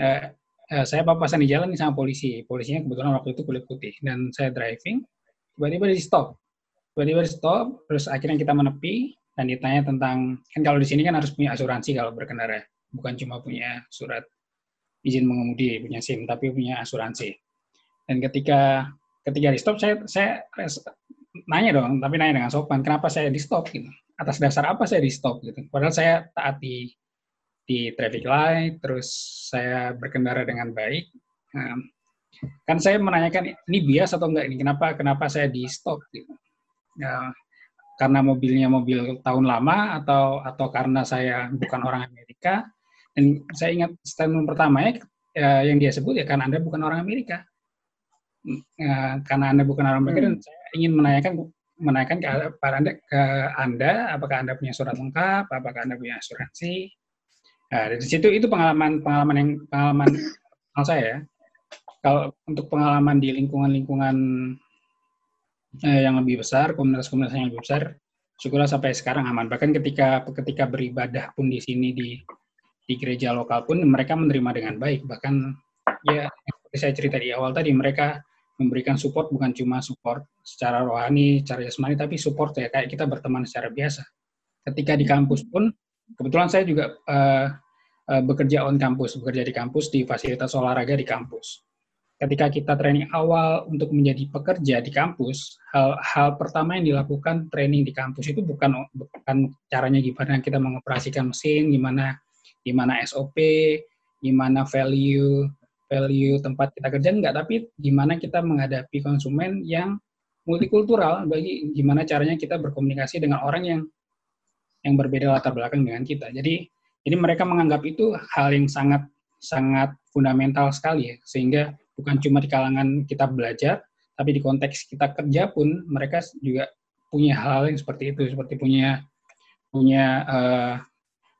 uh, uh, saya papasan di jalan sama polisi. Polisinya kebetulan waktu itu kulit putih dan saya driving, tiba-tiba di stop, tiba-tiba di stop, terus akhirnya kita menepi dan ditanya tentang kan kalau di sini kan harus punya asuransi kalau berkendara, bukan cuma punya surat izin mengemudi, punya SIM, tapi punya asuransi. Dan ketika ketika di stop saya saya nanya dong, tapi nanya dengan sopan, kenapa saya di stop gitu? Atas dasar apa saya di stop gitu? Padahal saya taat di di traffic light, terus saya berkendara dengan baik. Um, kan saya menanyakan ini bias atau enggak ini kenapa kenapa saya di stop gitu. Ya, karena mobilnya mobil tahun lama atau atau karena saya bukan orang Amerika dan saya ingat statement pertamanya ya, yang dia sebut ya karena anda bukan orang Amerika ya, karena anda bukan orang Amerika hmm. dan saya ingin menanyakan menanyakan ke, anda, ke anda apakah anda punya surat lengkap apakah anda punya asuransi nah, dari situ itu pengalaman pengalaman yang pengalaman saya ya kalau untuk pengalaman di lingkungan-lingkungan eh, yang lebih besar, komunitas-komunitas yang lebih besar, syukurlah sampai sekarang aman. Bahkan ketika ketika beribadah pun di sini di di gereja lokal pun mereka menerima dengan baik. Bahkan ya seperti saya cerita di awal tadi, mereka memberikan support bukan cuma support secara rohani, secara jasmani, tapi support ya kayak kita berteman secara biasa. Ketika di kampus pun, kebetulan saya juga uh, uh, bekerja on kampus, bekerja di kampus di fasilitas olahraga di kampus ketika kita training awal untuk menjadi pekerja di kampus, hal, hal pertama yang dilakukan training di kampus itu bukan bukan caranya gimana kita mengoperasikan mesin, gimana gimana SOP, gimana value value tempat kita kerja enggak, tapi gimana kita menghadapi konsumen yang multikultural, bagi gimana caranya kita berkomunikasi dengan orang yang yang berbeda latar belakang dengan kita. Jadi jadi mereka menganggap itu hal yang sangat sangat fundamental sekali ya, sehingga bukan cuma di kalangan kita belajar, tapi di konteks kita kerja pun mereka juga punya hal yang seperti itu, seperti punya punya uh,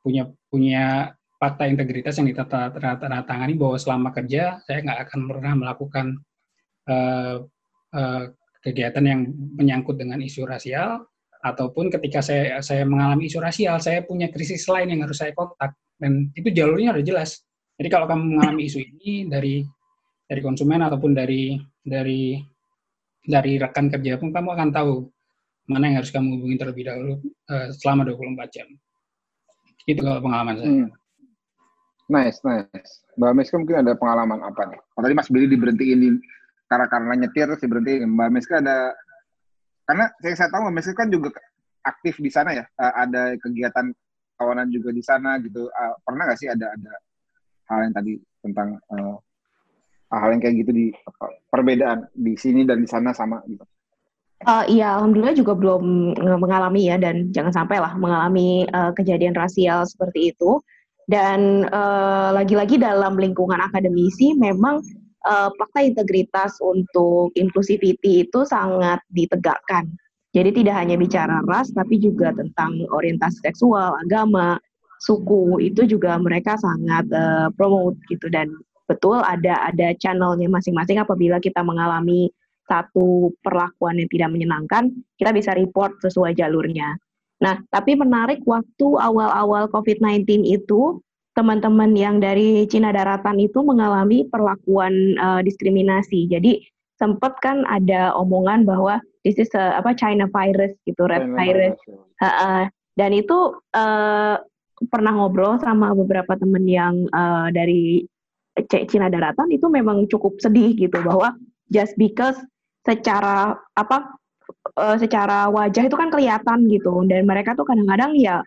punya punya fakta integritas yang ditandatangani bahwa selama kerja saya nggak akan pernah melakukan uh, uh, kegiatan yang menyangkut dengan isu rasial ataupun ketika saya saya mengalami isu rasial saya punya krisis lain yang harus saya kontak dan itu jalurnya udah jelas jadi kalau kamu mengalami isu ini dari dari konsumen ataupun dari dari dari rekan kerja pun kamu akan tahu mana yang harus kamu hubungi terlebih dahulu uh, selama 24 jam. Itu kalau pengalaman saya. Hmm. Nice, nice. Mbak Meska mungkin ada pengalaman apa nih? Kalau tadi Mas Billy diberhentiin di karena karena nyetir sih berhenti. Mbak Meska ada karena saya, saya tahu Mbak Meska kan juga aktif di sana ya. Uh, ada kegiatan kawanan juga di sana gitu. Uh, pernah nggak sih ada ada hal yang tadi tentang uh, hal yang kayak gitu di apa, perbedaan di sini dan di sana sama gitu? Uh, iya, alhamdulillah juga belum mengalami ya dan jangan sampai lah mengalami uh, kejadian rasial seperti itu. Dan uh, lagi-lagi dalam lingkungan akademisi memang uh, fakta integritas untuk inclusivity itu sangat ditegakkan. Jadi tidak hanya bicara ras, tapi juga tentang orientasi seksual, agama, suku itu juga mereka sangat uh, promote gitu dan betul ada ada channelnya masing-masing apabila kita mengalami satu perlakuan yang tidak menyenangkan, kita bisa report sesuai jalurnya. Nah, tapi menarik waktu awal-awal COVID-19 itu, teman-teman yang dari Cina daratan itu mengalami perlakuan uh, diskriminasi. Jadi sempat kan ada omongan bahwa this is a, apa China virus gitu, red China virus. Uh, uh, dan itu uh, pernah ngobrol sama beberapa teman yang uh, dari Cina daratan itu memang cukup sedih gitu bahwa just because secara apa uh, secara wajah itu kan kelihatan gitu. Dan mereka tuh kadang-kadang ya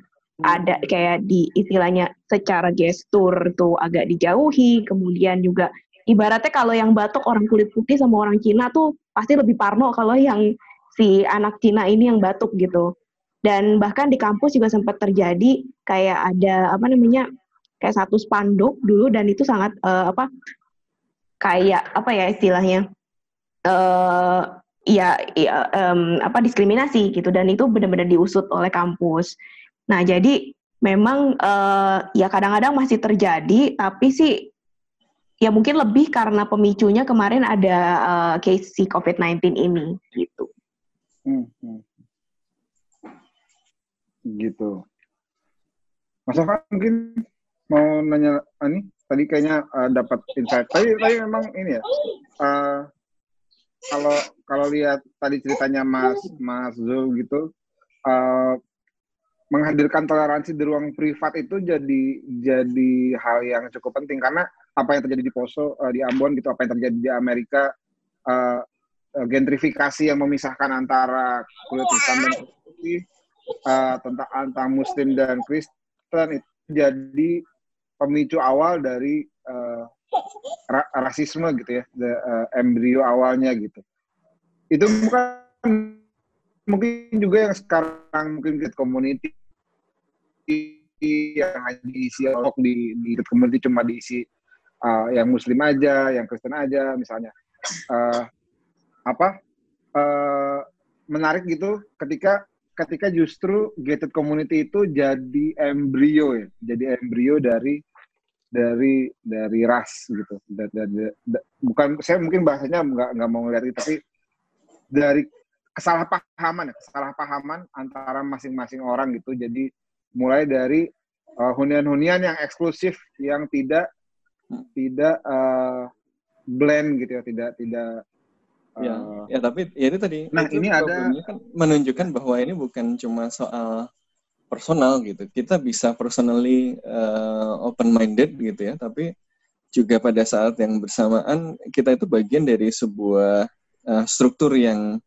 ada kayak di istilahnya secara gestur tuh agak dijauhi. Kemudian juga ibaratnya kalau yang batuk orang kulit putih sama orang Cina tuh pasti lebih parno kalau yang si anak Cina ini yang batuk gitu. Dan bahkan di kampus juga sempat terjadi kayak ada apa namanya kayak satu spanduk dulu dan itu sangat uh, apa kayak apa ya istilahnya uh, ya, ya um, apa diskriminasi gitu dan itu benar-benar diusut oleh kampus. Nah jadi memang uh, ya kadang-kadang masih terjadi tapi sih ya mungkin lebih karena pemicunya kemarin ada uh, case si COVID-19 ini gitu. Hmm, hmm. Gitu. Mas Afan mungkin mau nanya ini tadi kayaknya uh, dapat insight. Tadi tadi memang ini ya. Uh, kalau kalau lihat tadi ceritanya Mas Mas Zul gitu uh, menghadirkan toleransi di ruang privat itu jadi jadi hal yang cukup penting karena apa yang terjadi di Poso uh, di Ambon gitu apa yang terjadi di Amerika uh, gentrifikasi yang memisahkan antara kulit hitam dan putih uh, tentang antara Muslim dan Kristen itu jadi pemicu awal dari uh, ra rasisme gitu ya, the, uh, embrio awalnya gitu. Itu bukan mungkin juga yang sekarang mungkin ke community yang hanya diisi di di community cuma diisi uh, yang muslim aja, yang Kristen aja misalnya. Uh, apa uh, menarik gitu ketika ketika justru gated community itu jadi embrio ya, jadi embrio dari dari dari ras gitu. Bukan saya mungkin bahasanya nggak nggak mau ngeliat itu, tapi dari kesalahpahaman ya, kesalahpahaman antara masing-masing orang gitu. Jadi mulai dari uh, hunian-hunian yang eksklusif yang tidak tidak uh, blend gitu ya, tidak tidak Ya, uh, ya tapi ya itu tadi. Nah itu ini ada kan menunjukkan bahwa ini bukan cuma soal personal gitu. Kita bisa personally uh, open minded gitu ya, tapi juga pada saat yang bersamaan kita itu bagian dari sebuah uh, struktur yang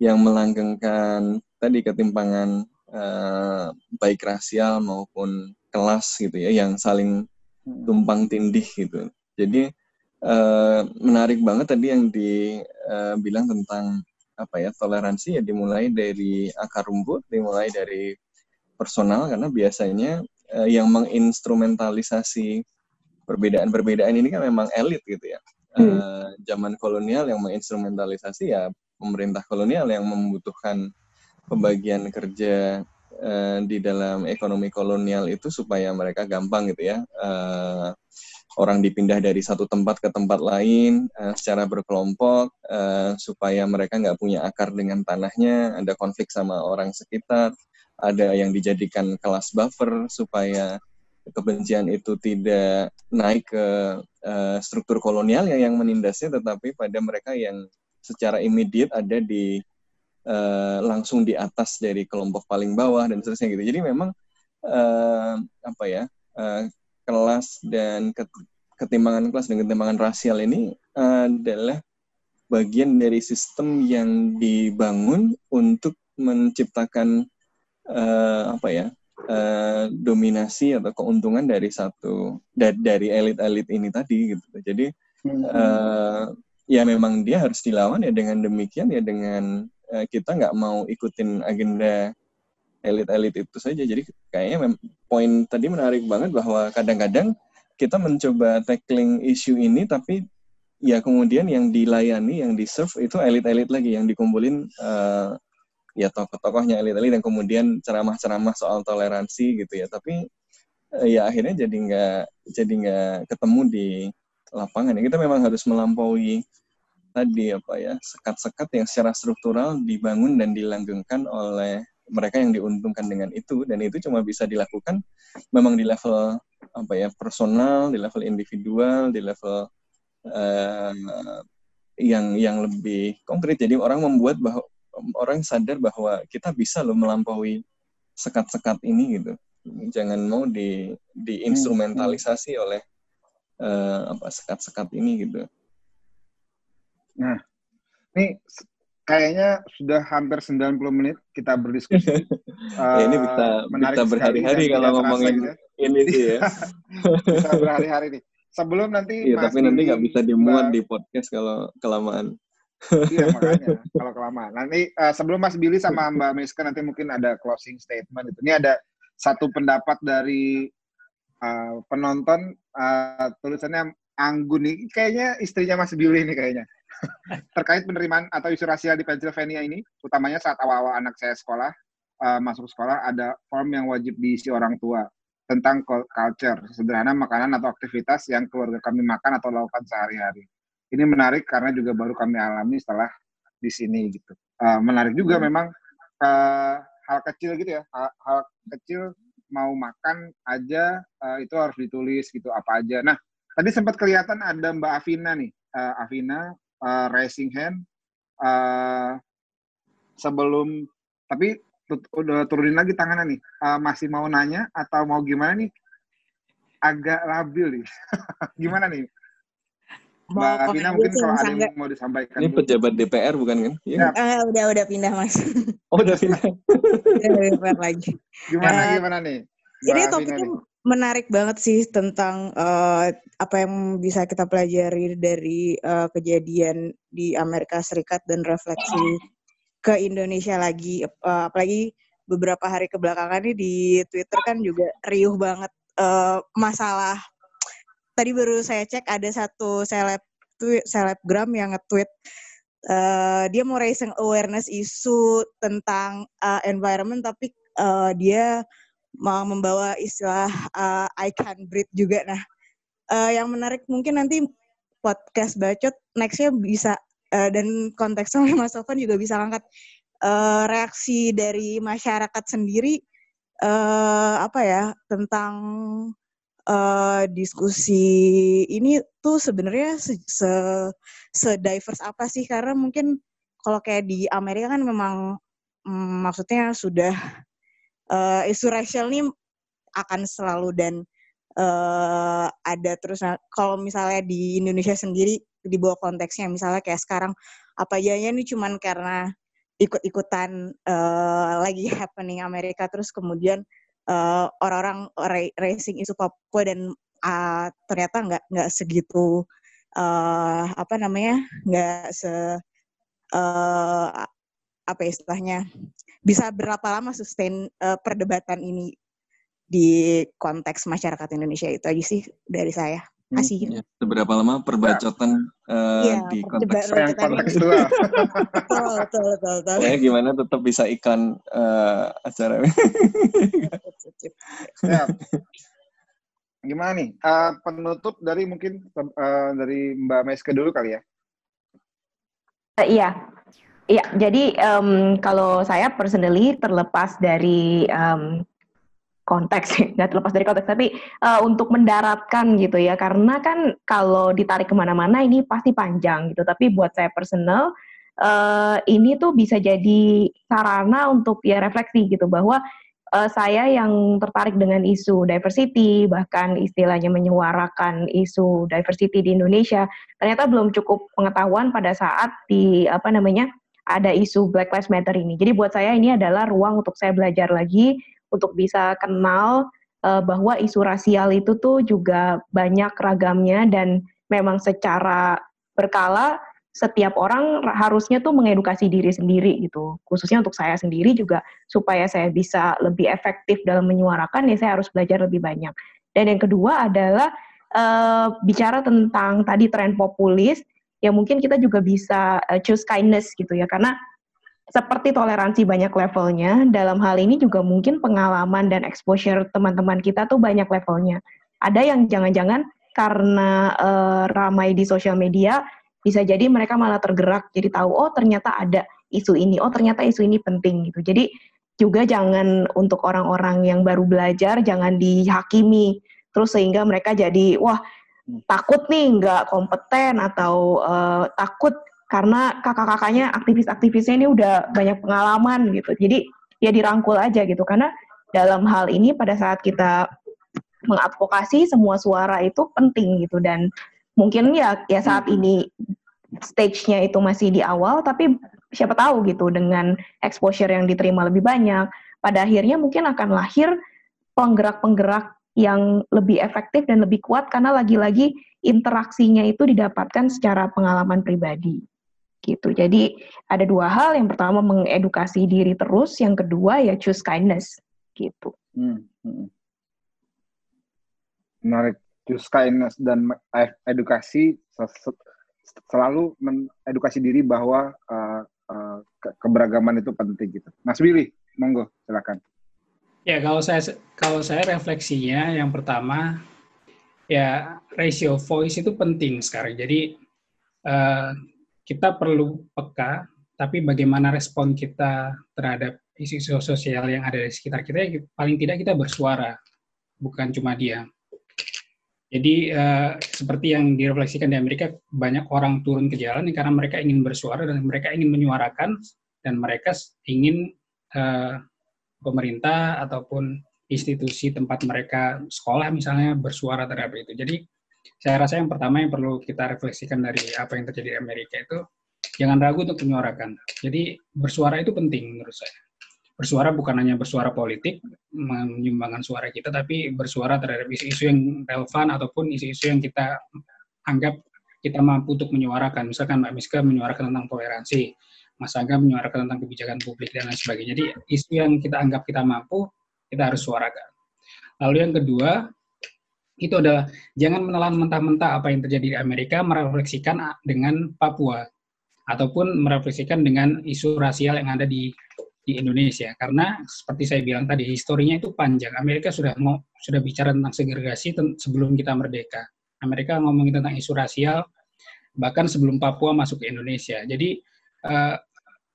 yang melanggengkan tadi ketimpangan uh, baik rasial maupun kelas gitu ya yang saling hmm. tumpang tindih gitu. Jadi uh, menarik banget tadi yang dibilang uh, tentang apa ya toleransi ya dimulai dari akar rumput, dimulai dari personal karena biasanya uh, yang menginstrumentalisasi perbedaan-perbedaan ini kan memang elit gitu ya. Hmm. Uh, zaman kolonial yang menginstrumentalisasi ya pemerintah kolonial yang membutuhkan pembagian kerja uh, di dalam ekonomi kolonial itu supaya mereka gampang gitu ya. Uh, orang dipindah dari satu tempat ke tempat lain uh, secara berkelompok uh, supaya mereka nggak punya akar dengan tanahnya, ada konflik sama orang sekitar, ada yang dijadikan kelas buffer supaya kebencian itu tidak naik ke uh, struktur kolonial yang menindasnya, tetapi pada mereka yang secara immediate ada di uh, langsung di atas dari kelompok paling bawah dan seterusnya gitu. Jadi memang uh, apa ya uh, kelas dan ketimbangan kelas dan ketimbangan rasial ini adalah bagian dari sistem yang dibangun untuk menciptakan uh, apa ya uh, dominasi atau keuntungan dari satu dari elit-elit ini tadi gitu. Jadi uh, ya memang dia harus dilawan ya dengan demikian ya dengan uh, kita nggak mau ikutin agenda elit-elit itu saja. Jadi kayaknya poin tadi menarik banget bahwa kadang-kadang kita mencoba tackling isu ini tapi ya kemudian yang dilayani, yang di-serve itu elit-elit lagi yang dikumpulin uh, ya tokoh-tokohnya elit-elit yang kemudian ceramah-ceramah soal toleransi gitu ya. Tapi uh, ya akhirnya jadi nggak jadi nggak ketemu di lapangan. Ya, kita memang harus melampaui tadi apa ya sekat-sekat yang secara struktural dibangun dan dilanggengkan oleh mereka yang diuntungkan dengan itu dan itu cuma bisa dilakukan memang di level apa ya personal, di level individual, di level uh, yang yang lebih konkret. Jadi orang membuat bahwa orang sadar bahwa kita bisa loh melampaui sekat-sekat ini gitu. Jangan mau di diinstrumentalisasi hmm. oleh uh, apa sekat-sekat ini gitu. Nah, ini kayaknya sudah hampir 90 menit kita berdiskusi. uh, ya, ini bisa bisa berhari-hari kalau ngomongin gitu. ini sih ya. bisa berhari-hari nih. Sebelum nanti Iya, tapi nanti nggak bisa dimuat di podcast kalau kelamaan. Iya makanya kalau kelamaan. Nanti uh, sebelum Mas Billy sama Mbak Miska nanti mungkin ada closing statement itu. Ini ada satu pendapat dari uh, penonton uh, tulisannya Anggun nih kayaknya istrinya Mas Billy nih kayaknya. terkait penerimaan atau isu rasial di Pennsylvania ini, utamanya saat awal-awal anak saya sekolah, uh, masuk sekolah, ada form yang wajib diisi orang tua tentang culture, sederhana makanan atau aktivitas yang keluarga kami makan atau lakukan sehari-hari. Ini menarik karena juga baru kami alami setelah di sini gitu. Uh, menarik juga hmm. memang uh, hal kecil gitu ya, hal, hal kecil mau makan aja uh, itu harus ditulis gitu apa aja. Nah, tadi sempat kelihatan ada Mbak Afina nih, uh, Afina uh, raising hand uh, sebelum tapi udah turunin lagi tangannya nih uh, masih mau nanya atau mau gimana nih agak labil nih gimana nih Mbak Vina mungkin kalau ada yang mau disampaikan ini dulu. pejabat DPR bukan kan? Ya. Uh, udah udah pindah mas. Oh udah pindah. udah DPR lagi. Gimana uh, gimana nih? Jadi topiknya menarik banget sih tentang uh, apa yang bisa kita pelajari dari uh, kejadian di Amerika Serikat dan refleksi ke Indonesia lagi uh, apalagi beberapa hari kebelakangan ini di Twitter kan juga riuh banget uh, masalah tadi baru saya cek ada satu seleb tweet, selebgram yang nge-tweet uh, dia mau raising awareness isu tentang uh, environment tapi uh, dia mau membawa istilah uh, I can breathe juga. Nah, uh, yang menarik mungkin nanti podcast bacot nextnya bisa uh, dan konteksnya Mas Sofan juga bisa angkat uh, reaksi dari masyarakat sendiri uh, apa ya tentang uh, diskusi ini tuh sebenarnya se, se, se diverse apa sih? Karena mungkin kalau kayak di Amerika kan memang mm, maksudnya sudah uh, isu rasial ini akan selalu dan uh, ada terus. Nah, kalau misalnya di Indonesia sendiri di bawah konteksnya misalnya kayak sekarang apa ya ini cuman karena ikut-ikutan uh, lagi happening Amerika terus kemudian uh, orang-orang racing isu Papua dan uh, ternyata nggak nggak segitu uh, apa namanya nggak se uh, apa istilahnya bisa berapa lama sustain uh, perdebatan ini di konteks masyarakat Indonesia itu aja sih dari saya. Kasih. Ya, seberapa lama perbacotan uh, ya, di konteks yang kontekstual. betul, betul, betul, betul. Ya, gimana tetap bisa iklan uh, acara. ya. Gimana nih? Uh, penutup dari mungkin uh, dari Mbak Meske dulu kali ya? Uh, iya, Iya, jadi um, kalau saya personally terlepas dari um, konteks, nggak terlepas dari konteks, tapi uh, untuk mendaratkan gitu ya, karena kan kalau ditarik ke mana-mana ini pasti panjang gitu. Tapi buat saya personal, uh, ini tuh bisa jadi sarana untuk ya refleksi gitu bahwa uh, saya yang tertarik dengan isu diversity, bahkan istilahnya menyuarakan isu diversity di Indonesia, ternyata belum cukup pengetahuan pada saat di apa namanya ada isu Black Lives Matter ini. Jadi buat saya ini adalah ruang untuk saya belajar lagi untuk bisa kenal uh, bahwa isu rasial itu tuh juga banyak ragamnya dan memang secara berkala setiap orang harusnya tuh mengedukasi diri sendiri gitu. Khususnya untuk saya sendiri juga supaya saya bisa lebih efektif dalam menyuarakan ya saya harus belajar lebih banyak. Dan yang kedua adalah uh, bicara tentang tadi tren populis ya mungkin kita juga bisa uh, choose kindness gitu ya karena seperti toleransi banyak levelnya dalam hal ini juga mungkin pengalaman dan exposure teman-teman kita tuh banyak levelnya. Ada yang jangan-jangan karena uh, ramai di sosial media bisa jadi mereka malah tergerak jadi tahu oh ternyata ada isu ini oh ternyata isu ini penting gitu. Jadi juga jangan untuk orang-orang yang baru belajar jangan dihakimi. Terus sehingga mereka jadi wah takut nih nggak kompeten atau uh, takut karena kakak-kakaknya aktivis-aktivisnya ini udah banyak pengalaman gitu. Jadi ya dirangkul aja gitu. Karena dalam hal ini pada saat kita mengadvokasi semua suara itu penting gitu. Dan mungkin ya ya saat ini stage-nya itu masih di awal tapi siapa tahu gitu dengan exposure yang diterima lebih banyak pada akhirnya mungkin akan lahir penggerak-penggerak yang lebih efektif dan lebih kuat karena lagi-lagi interaksinya itu didapatkan secara pengalaman pribadi gitu. Jadi ada dua hal, yang pertama mengedukasi diri terus, yang kedua ya choose kindness gitu. Hmm. hmm. Menarik, choose kindness dan edukasi selalu mengedukasi diri bahwa uh, uh, keberagaman itu penting gitu. Mas Willy, monggo silakan. Ya kalau saya kalau saya refleksinya yang pertama ya ratio voice itu penting sekarang. Jadi uh, kita perlu peka, tapi bagaimana respon kita terhadap isu-isu sosial yang ada di sekitar kita, ya paling tidak kita bersuara, bukan cuma dia. Jadi uh, seperti yang direfleksikan di Amerika, banyak orang turun ke jalan karena mereka ingin bersuara dan mereka ingin menyuarakan dan mereka ingin uh, pemerintah ataupun institusi tempat mereka sekolah misalnya bersuara terhadap itu. Jadi saya rasa yang pertama yang perlu kita refleksikan dari apa yang terjadi di Amerika itu jangan ragu untuk menyuarakan. Jadi bersuara itu penting menurut saya. Bersuara bukan hanya bersuara politik, menyumbangkan suara kita, tapi bersuara terhadap isu-isu yang relevan ataupun isu-isu yang kita anggap kita mampu untuk menyuarakan. Misalkan Mbak Miska menyuarakan tentang toleransi, Mas Angga menyuarakan tentang kebijakan publik dan lain sebagainya. Jadi isu yang kita anggap kita mampu, kita harus suarakan. Lalu yang kedua, itu adalah jangan menelan mentah-mentah apa yang terjadi di Amerika, merefleksikan dengan Papua. Ataupun merefleksikan dengan isu rasial yang ada di di Indonesia. Karena seperti saya bilang tadi historinya itu panjang. Amerika sudah mau sudah bicara tentang segregasi sebelum kita merdeka. Amerika ngomongin tentang isu rasial bahkan sebelum Papua masuk ke Indonesia. Jadi uh,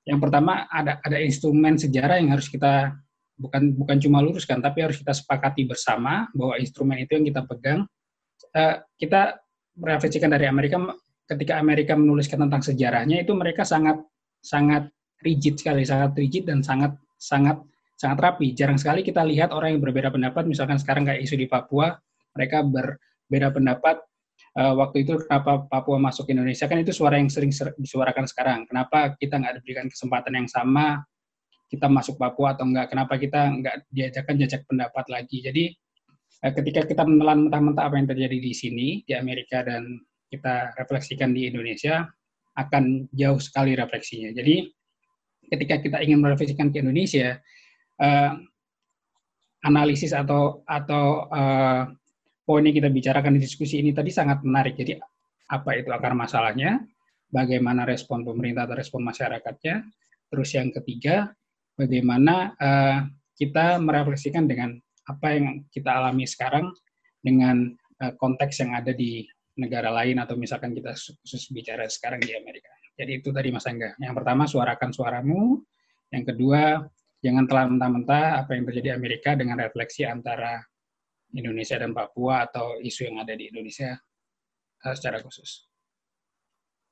yang pertama ada ada instrumen sejarah yang harus kita bukan bukan cuma luruskan tapi harus kita sepakati bersama bahwa instrumen itu yang kita pegang. Uh, kita merefleksikan dari Amerika ketika Amerika menuliskan tentang sejarahnya itu mereka sangat sangat rigid sekali sangat rigid dan sangat sangat sangat rapi. Jarang sekali kita lihat orang yang berbeda pendapat. Misalkan sekarang kayak isu di Papua mereka berbeda pendapat uh, waktu itu kenapa Papua masuk ke Indonesia? Kan itu suara yang sering disuarakan sekarang. Kenapa kita nggak diberikan kesempatan yang sama kita masuk Papua atau enggak, kenapa kita enggak diajakkan jajak pendapat lagi. Jadi eh, ketika kita menelan mentah-mentah apa yang terjadi di sini, di Amerika, dan kita refleksikan di Indonesia, akan jauh sekali refleksinya. Jadi ketika kita ingin merefleksikan ke Indonesia, uh, analisis atau atau uh, poin yang kita bicarakan di diskusi ini tadi sangat menarik. Jadi apa itu akar masalahnya, bagaimana respon pemerintah atau respon masyarakatnya, terus yang ketiga bagaimana uh, kita merefleksikan dengan apa yang kita alami sekarang dengan uh, konteks yang ada di negara lain atau misalkan kita khusus bicara sekarang di Amerika. Jadi itu tadi Mas Angga. Yang pertama suarakan suaramu, yang kedua jangan telan mentah-mentah apa yang terjadi di Amerika dengan refleksi antara Indonesia dan Papua atau isu yang ada di Indonesia uh, secara khusus.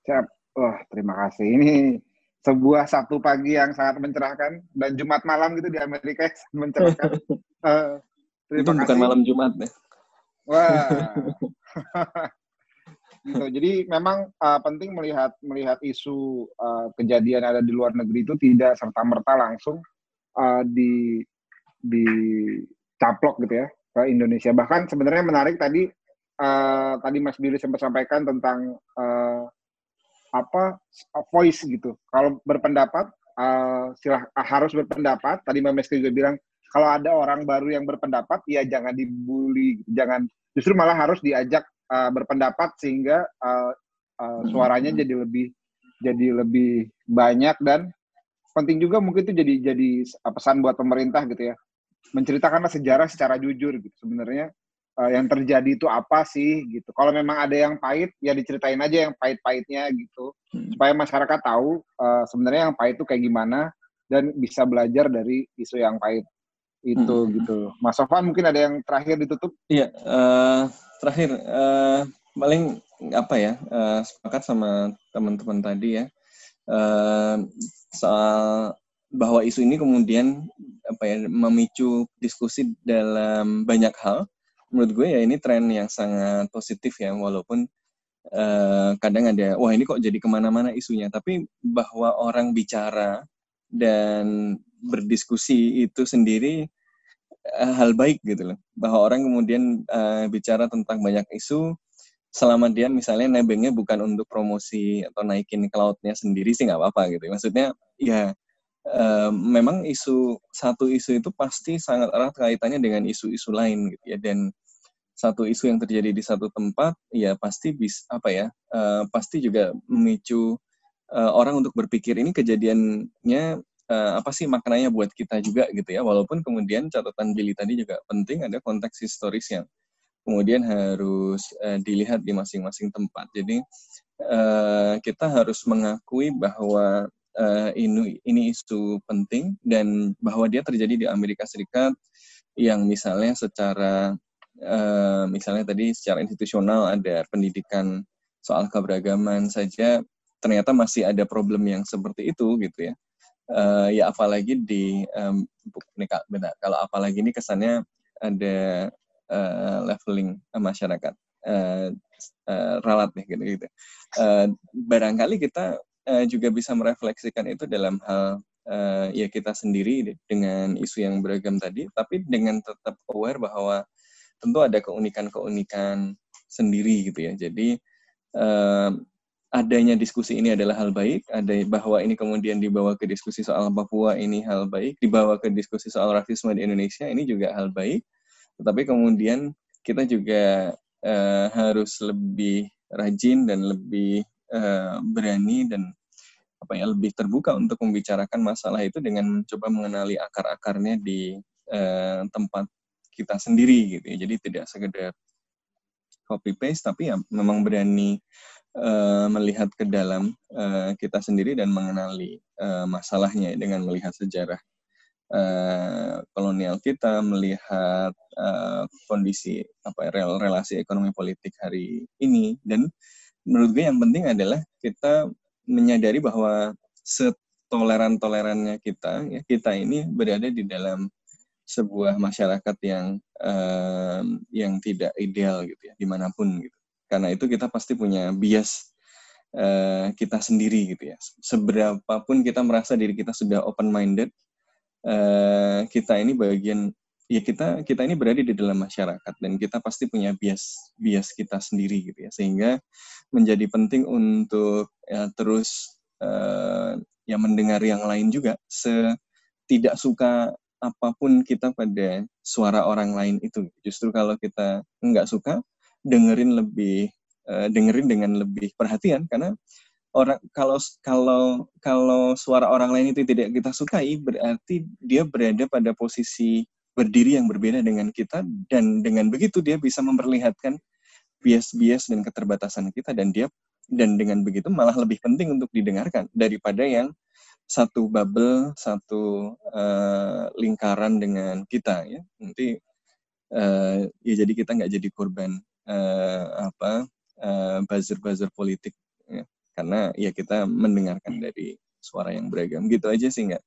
Siap. Wah, terima kasih. Ini sebuah Sabtu pagi yang sangat mencerahkan dan Jumat malam gitu di Amerika mencerahkan. uh, Itu kasih. bukan malam Jumat ya. Wah. gitu. Jadi memang uh, penting melihat melihat isu uh, kejadian ada di luar negeri itu tidak serta merta langsung uh, di di caplok gitu ya ke Indonesia. Bahkan sebenarnya menarik tadi uh, tadi Mas Billy sempat sampaikan tentang uh, apa voice gitu. Kalau berpendapat uh, silah uh, harus berpendapat. Tadi Mbak Meski juga bilang kalau ada orang baru yang berpendapat ya jangan dibully, gitu. jangan justru malah harus diajak uh, berpendapat sehingga uh, uh, suaranya hmm. jadi lebih jadi lebih banyak dan penting juga mungkin itu jadi jadi pesan buat pemerintah gitu ya menceritakanlah sejarah secara jujur gitu sebenarnya uh, yang terjadi itu apa sih gitu. Kalau memang ada yang pahit ya diceritain aja yang pahit-pahitnya gitu hmm. supaya masyarakat tahu uh, sebenarnya yang pahit itu kayak gimana dan bisa belajar dari isu yang pahit itu hmm. gitu. Mas Sofan mungkin ada yang terakhir ditutup? Iya, uh, terakhir uh, paling apa ya uh, sepakat sama teman-teman tadi ya uh, soal bahwa isu ini kemudian apa ya memicu diskusi dalam banyak hal menurut gue ya ini tren yang sangat positif ya walaupun uh, kadang ada wah ini kok jadi ke mana-mana isunya. Tapi bahwa orang bicara dan berdiskusi itu sendiri uh, hal baik gitu loh. Bahwa orang kemudian uh, bicara tentang banyak isu selama dia misalnya nebengnya bukan untuk promosi atau naikin cloudnya sendiri sih nggak apa-apa gitu. Maksudnya ya Uh, memang isu satu isu itu pasti sangat erat kaitannya dengan isu-isu lain gitu ya. Dan satu isu yang terjadi di satu tempat ya pasti bis apa ya uh, pasti juga memicu uh, orang untuk berpikir ini kejadiannya uh, apa sih maknanya buat kita juga gitu ya. Walaupun kemudian catatan Billy tadi juga penting ada konteks historis yang kemudian harus uh, dilihat di masing-masing tempat. Jadi uh, kita harus mengakui bahwa uh, ini ini isu penting dan bahwa dia terjadi di Amerika Serikat yang misalnya secara uh, misalnya tadi secara institusional ada pendidikan soal keberagaman saja ternyata masih ada problem yang seperti itu gitu ya. Uh, ya apalagi di um, benar kalau apalagi ini kesannya ada uh, leveling masyarakat uh, uh, ralat ya gitu gitu. Uh, barangkali kita uh, juga bisa merefleksikan itu dalam hal uh, ya kita sendiri dengan isu yang beragam tadi, tapi dengan tetap aware bahwa tentu ada keunikan-keunikan sendiri gitu ya. Jadi uh, adanya diskusi ini adalah hal baik, ada bahwa ini kemudian dibawa ke diskusi soal Papua ini hal baik, dibawa ke diskusi soal rasisme di Indonesia ini juga hal baik. Tetapi kemudian kita juga uh, harus lebih rajin dan lebih uh, berani dan apa ya lebih terbuka untuk membicarakan masalah itu dengan mencoba mengenali akar-akarnya di uh, tempat kita sendiri gitu ya. Jadi tidak sekedar copy paste tapi ya memang berani uh, melihat ke dalam uh, kita sendiri dan mengenali uh, masalahnya dengan melihat sejarah uh, kolonial kita, melihat uh, kondisi apa ya, relasi ekonomi politik hari ini dan menurut gue yang penting adalah kita menyadari bahwa setoleran-tolerannya kita ya kita ini berada di dalam sebuah masyarakat yang uh, yang tidak ideal gitu ya di mana pun gitu karena itu kita pasti punya bias uh, kita sendiri gitu ya. Seberapapun kita merasa diri kita sudah open minded, uh, eh, kita ini bagian ya kita kita ini berada di dalam masyarakat dan kita pasti punya bias bias kita sendiri gitu ya. Sehingga menjadi penting untuk ya, terus uh, ya mendengar yang lain juga setidak suka apa pun kita pada suara orang lain itu. Justru kalau kita nggak suka, dengerin lebih uh, dengerin dengan lebih perhatian. Karena orang kalau kalau kalau suara orang lain itu tidak kita sukai berarti dia berada pada posisi berdiri yang berbeda dengan kita. Dan dengan begitu dia bisa memperlihatkan bias-bias dan keterbatasan kita. Dan dia dan dengan begitu malah lebih penting untuk didengarkan daripada yang satu bubble satu uh, lingkaran dengan kita ya nanti uh, ya jadi kita nggak jadi korban uh, apa uh, buzzer-buzzer politik ya. karena ya kita mendengarkan dari suara yang beragam gitu aja sih nggak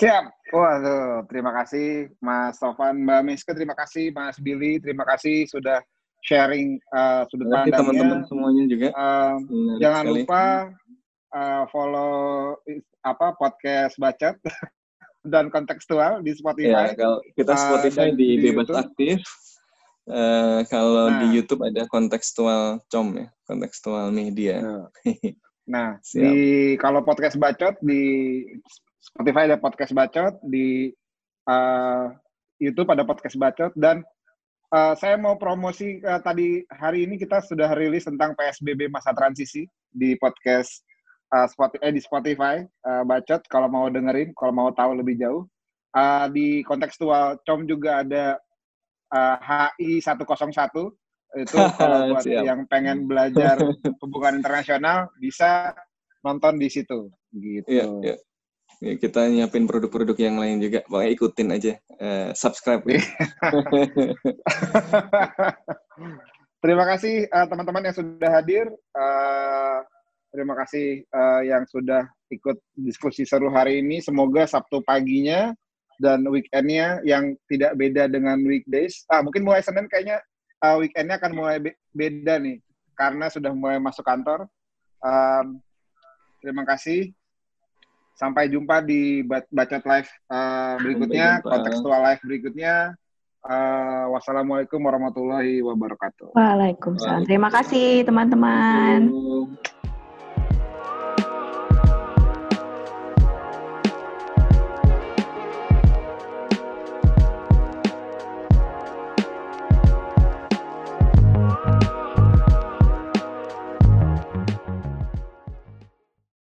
Siap. Waduh, terima kasih Mas Sofan, Mbak Miske, terima kasih Mas Billy, terima kasih sudah sharing uh, sudut pandangnya. teman-teman semuanya juga. Uh, jangan sekali. lupa uh, follow apa podcast Bacot dan kontekstual di Spotify. Ya, kalau kita Spotify uh, di, di Bebas YouTube. Aktif, Uh, kalau nah. di YouTube ada kontekstual com ya, kontekstual media. Nah, nah di kalau podcast bacot di Spotify ada podcast bacot, di uh, YouTube ada podcast bacot dan uh, saya mau promosi uh, tadi hari ini kita sudah rilis tentang PSBB masa transisi di podcast uh, Spotify, eh, di Spotify uh, bacot kalau mau dengerin, kalau mau tahu lebih jauh. Uh, di kontekstual com juga ada uh, HI 101 itu kalau buat yang pengen belajar hubungan internasional bisa nonton di situ gitu. Iya, iya. Ya, kita nyiapin produk-produk yang lain juga, pokoknya ikutin aja, uh, subscribe. Ya. terima kasih uh, teman-teman yang sudah hadir. Uh, terima kasih uh, yang sudah ikut diskusi seru hari ini. Semoga Sabtu paginya dan weekendnya yang tidak beda dengan weekdays. Ah, mungkin mulai Senin kayaknya uh, weekendnya akan mulai be beda nih karena sudah mulai masuk kantor. Um, terima kasih. Sampai jumpa di Bacot Live uh, berikutnya, kontekstual live berikutnya. Uh, wassalamualaikum warahmatullahi wabarakatuh. Waalaikumsalam. Terima kasih teman-teman.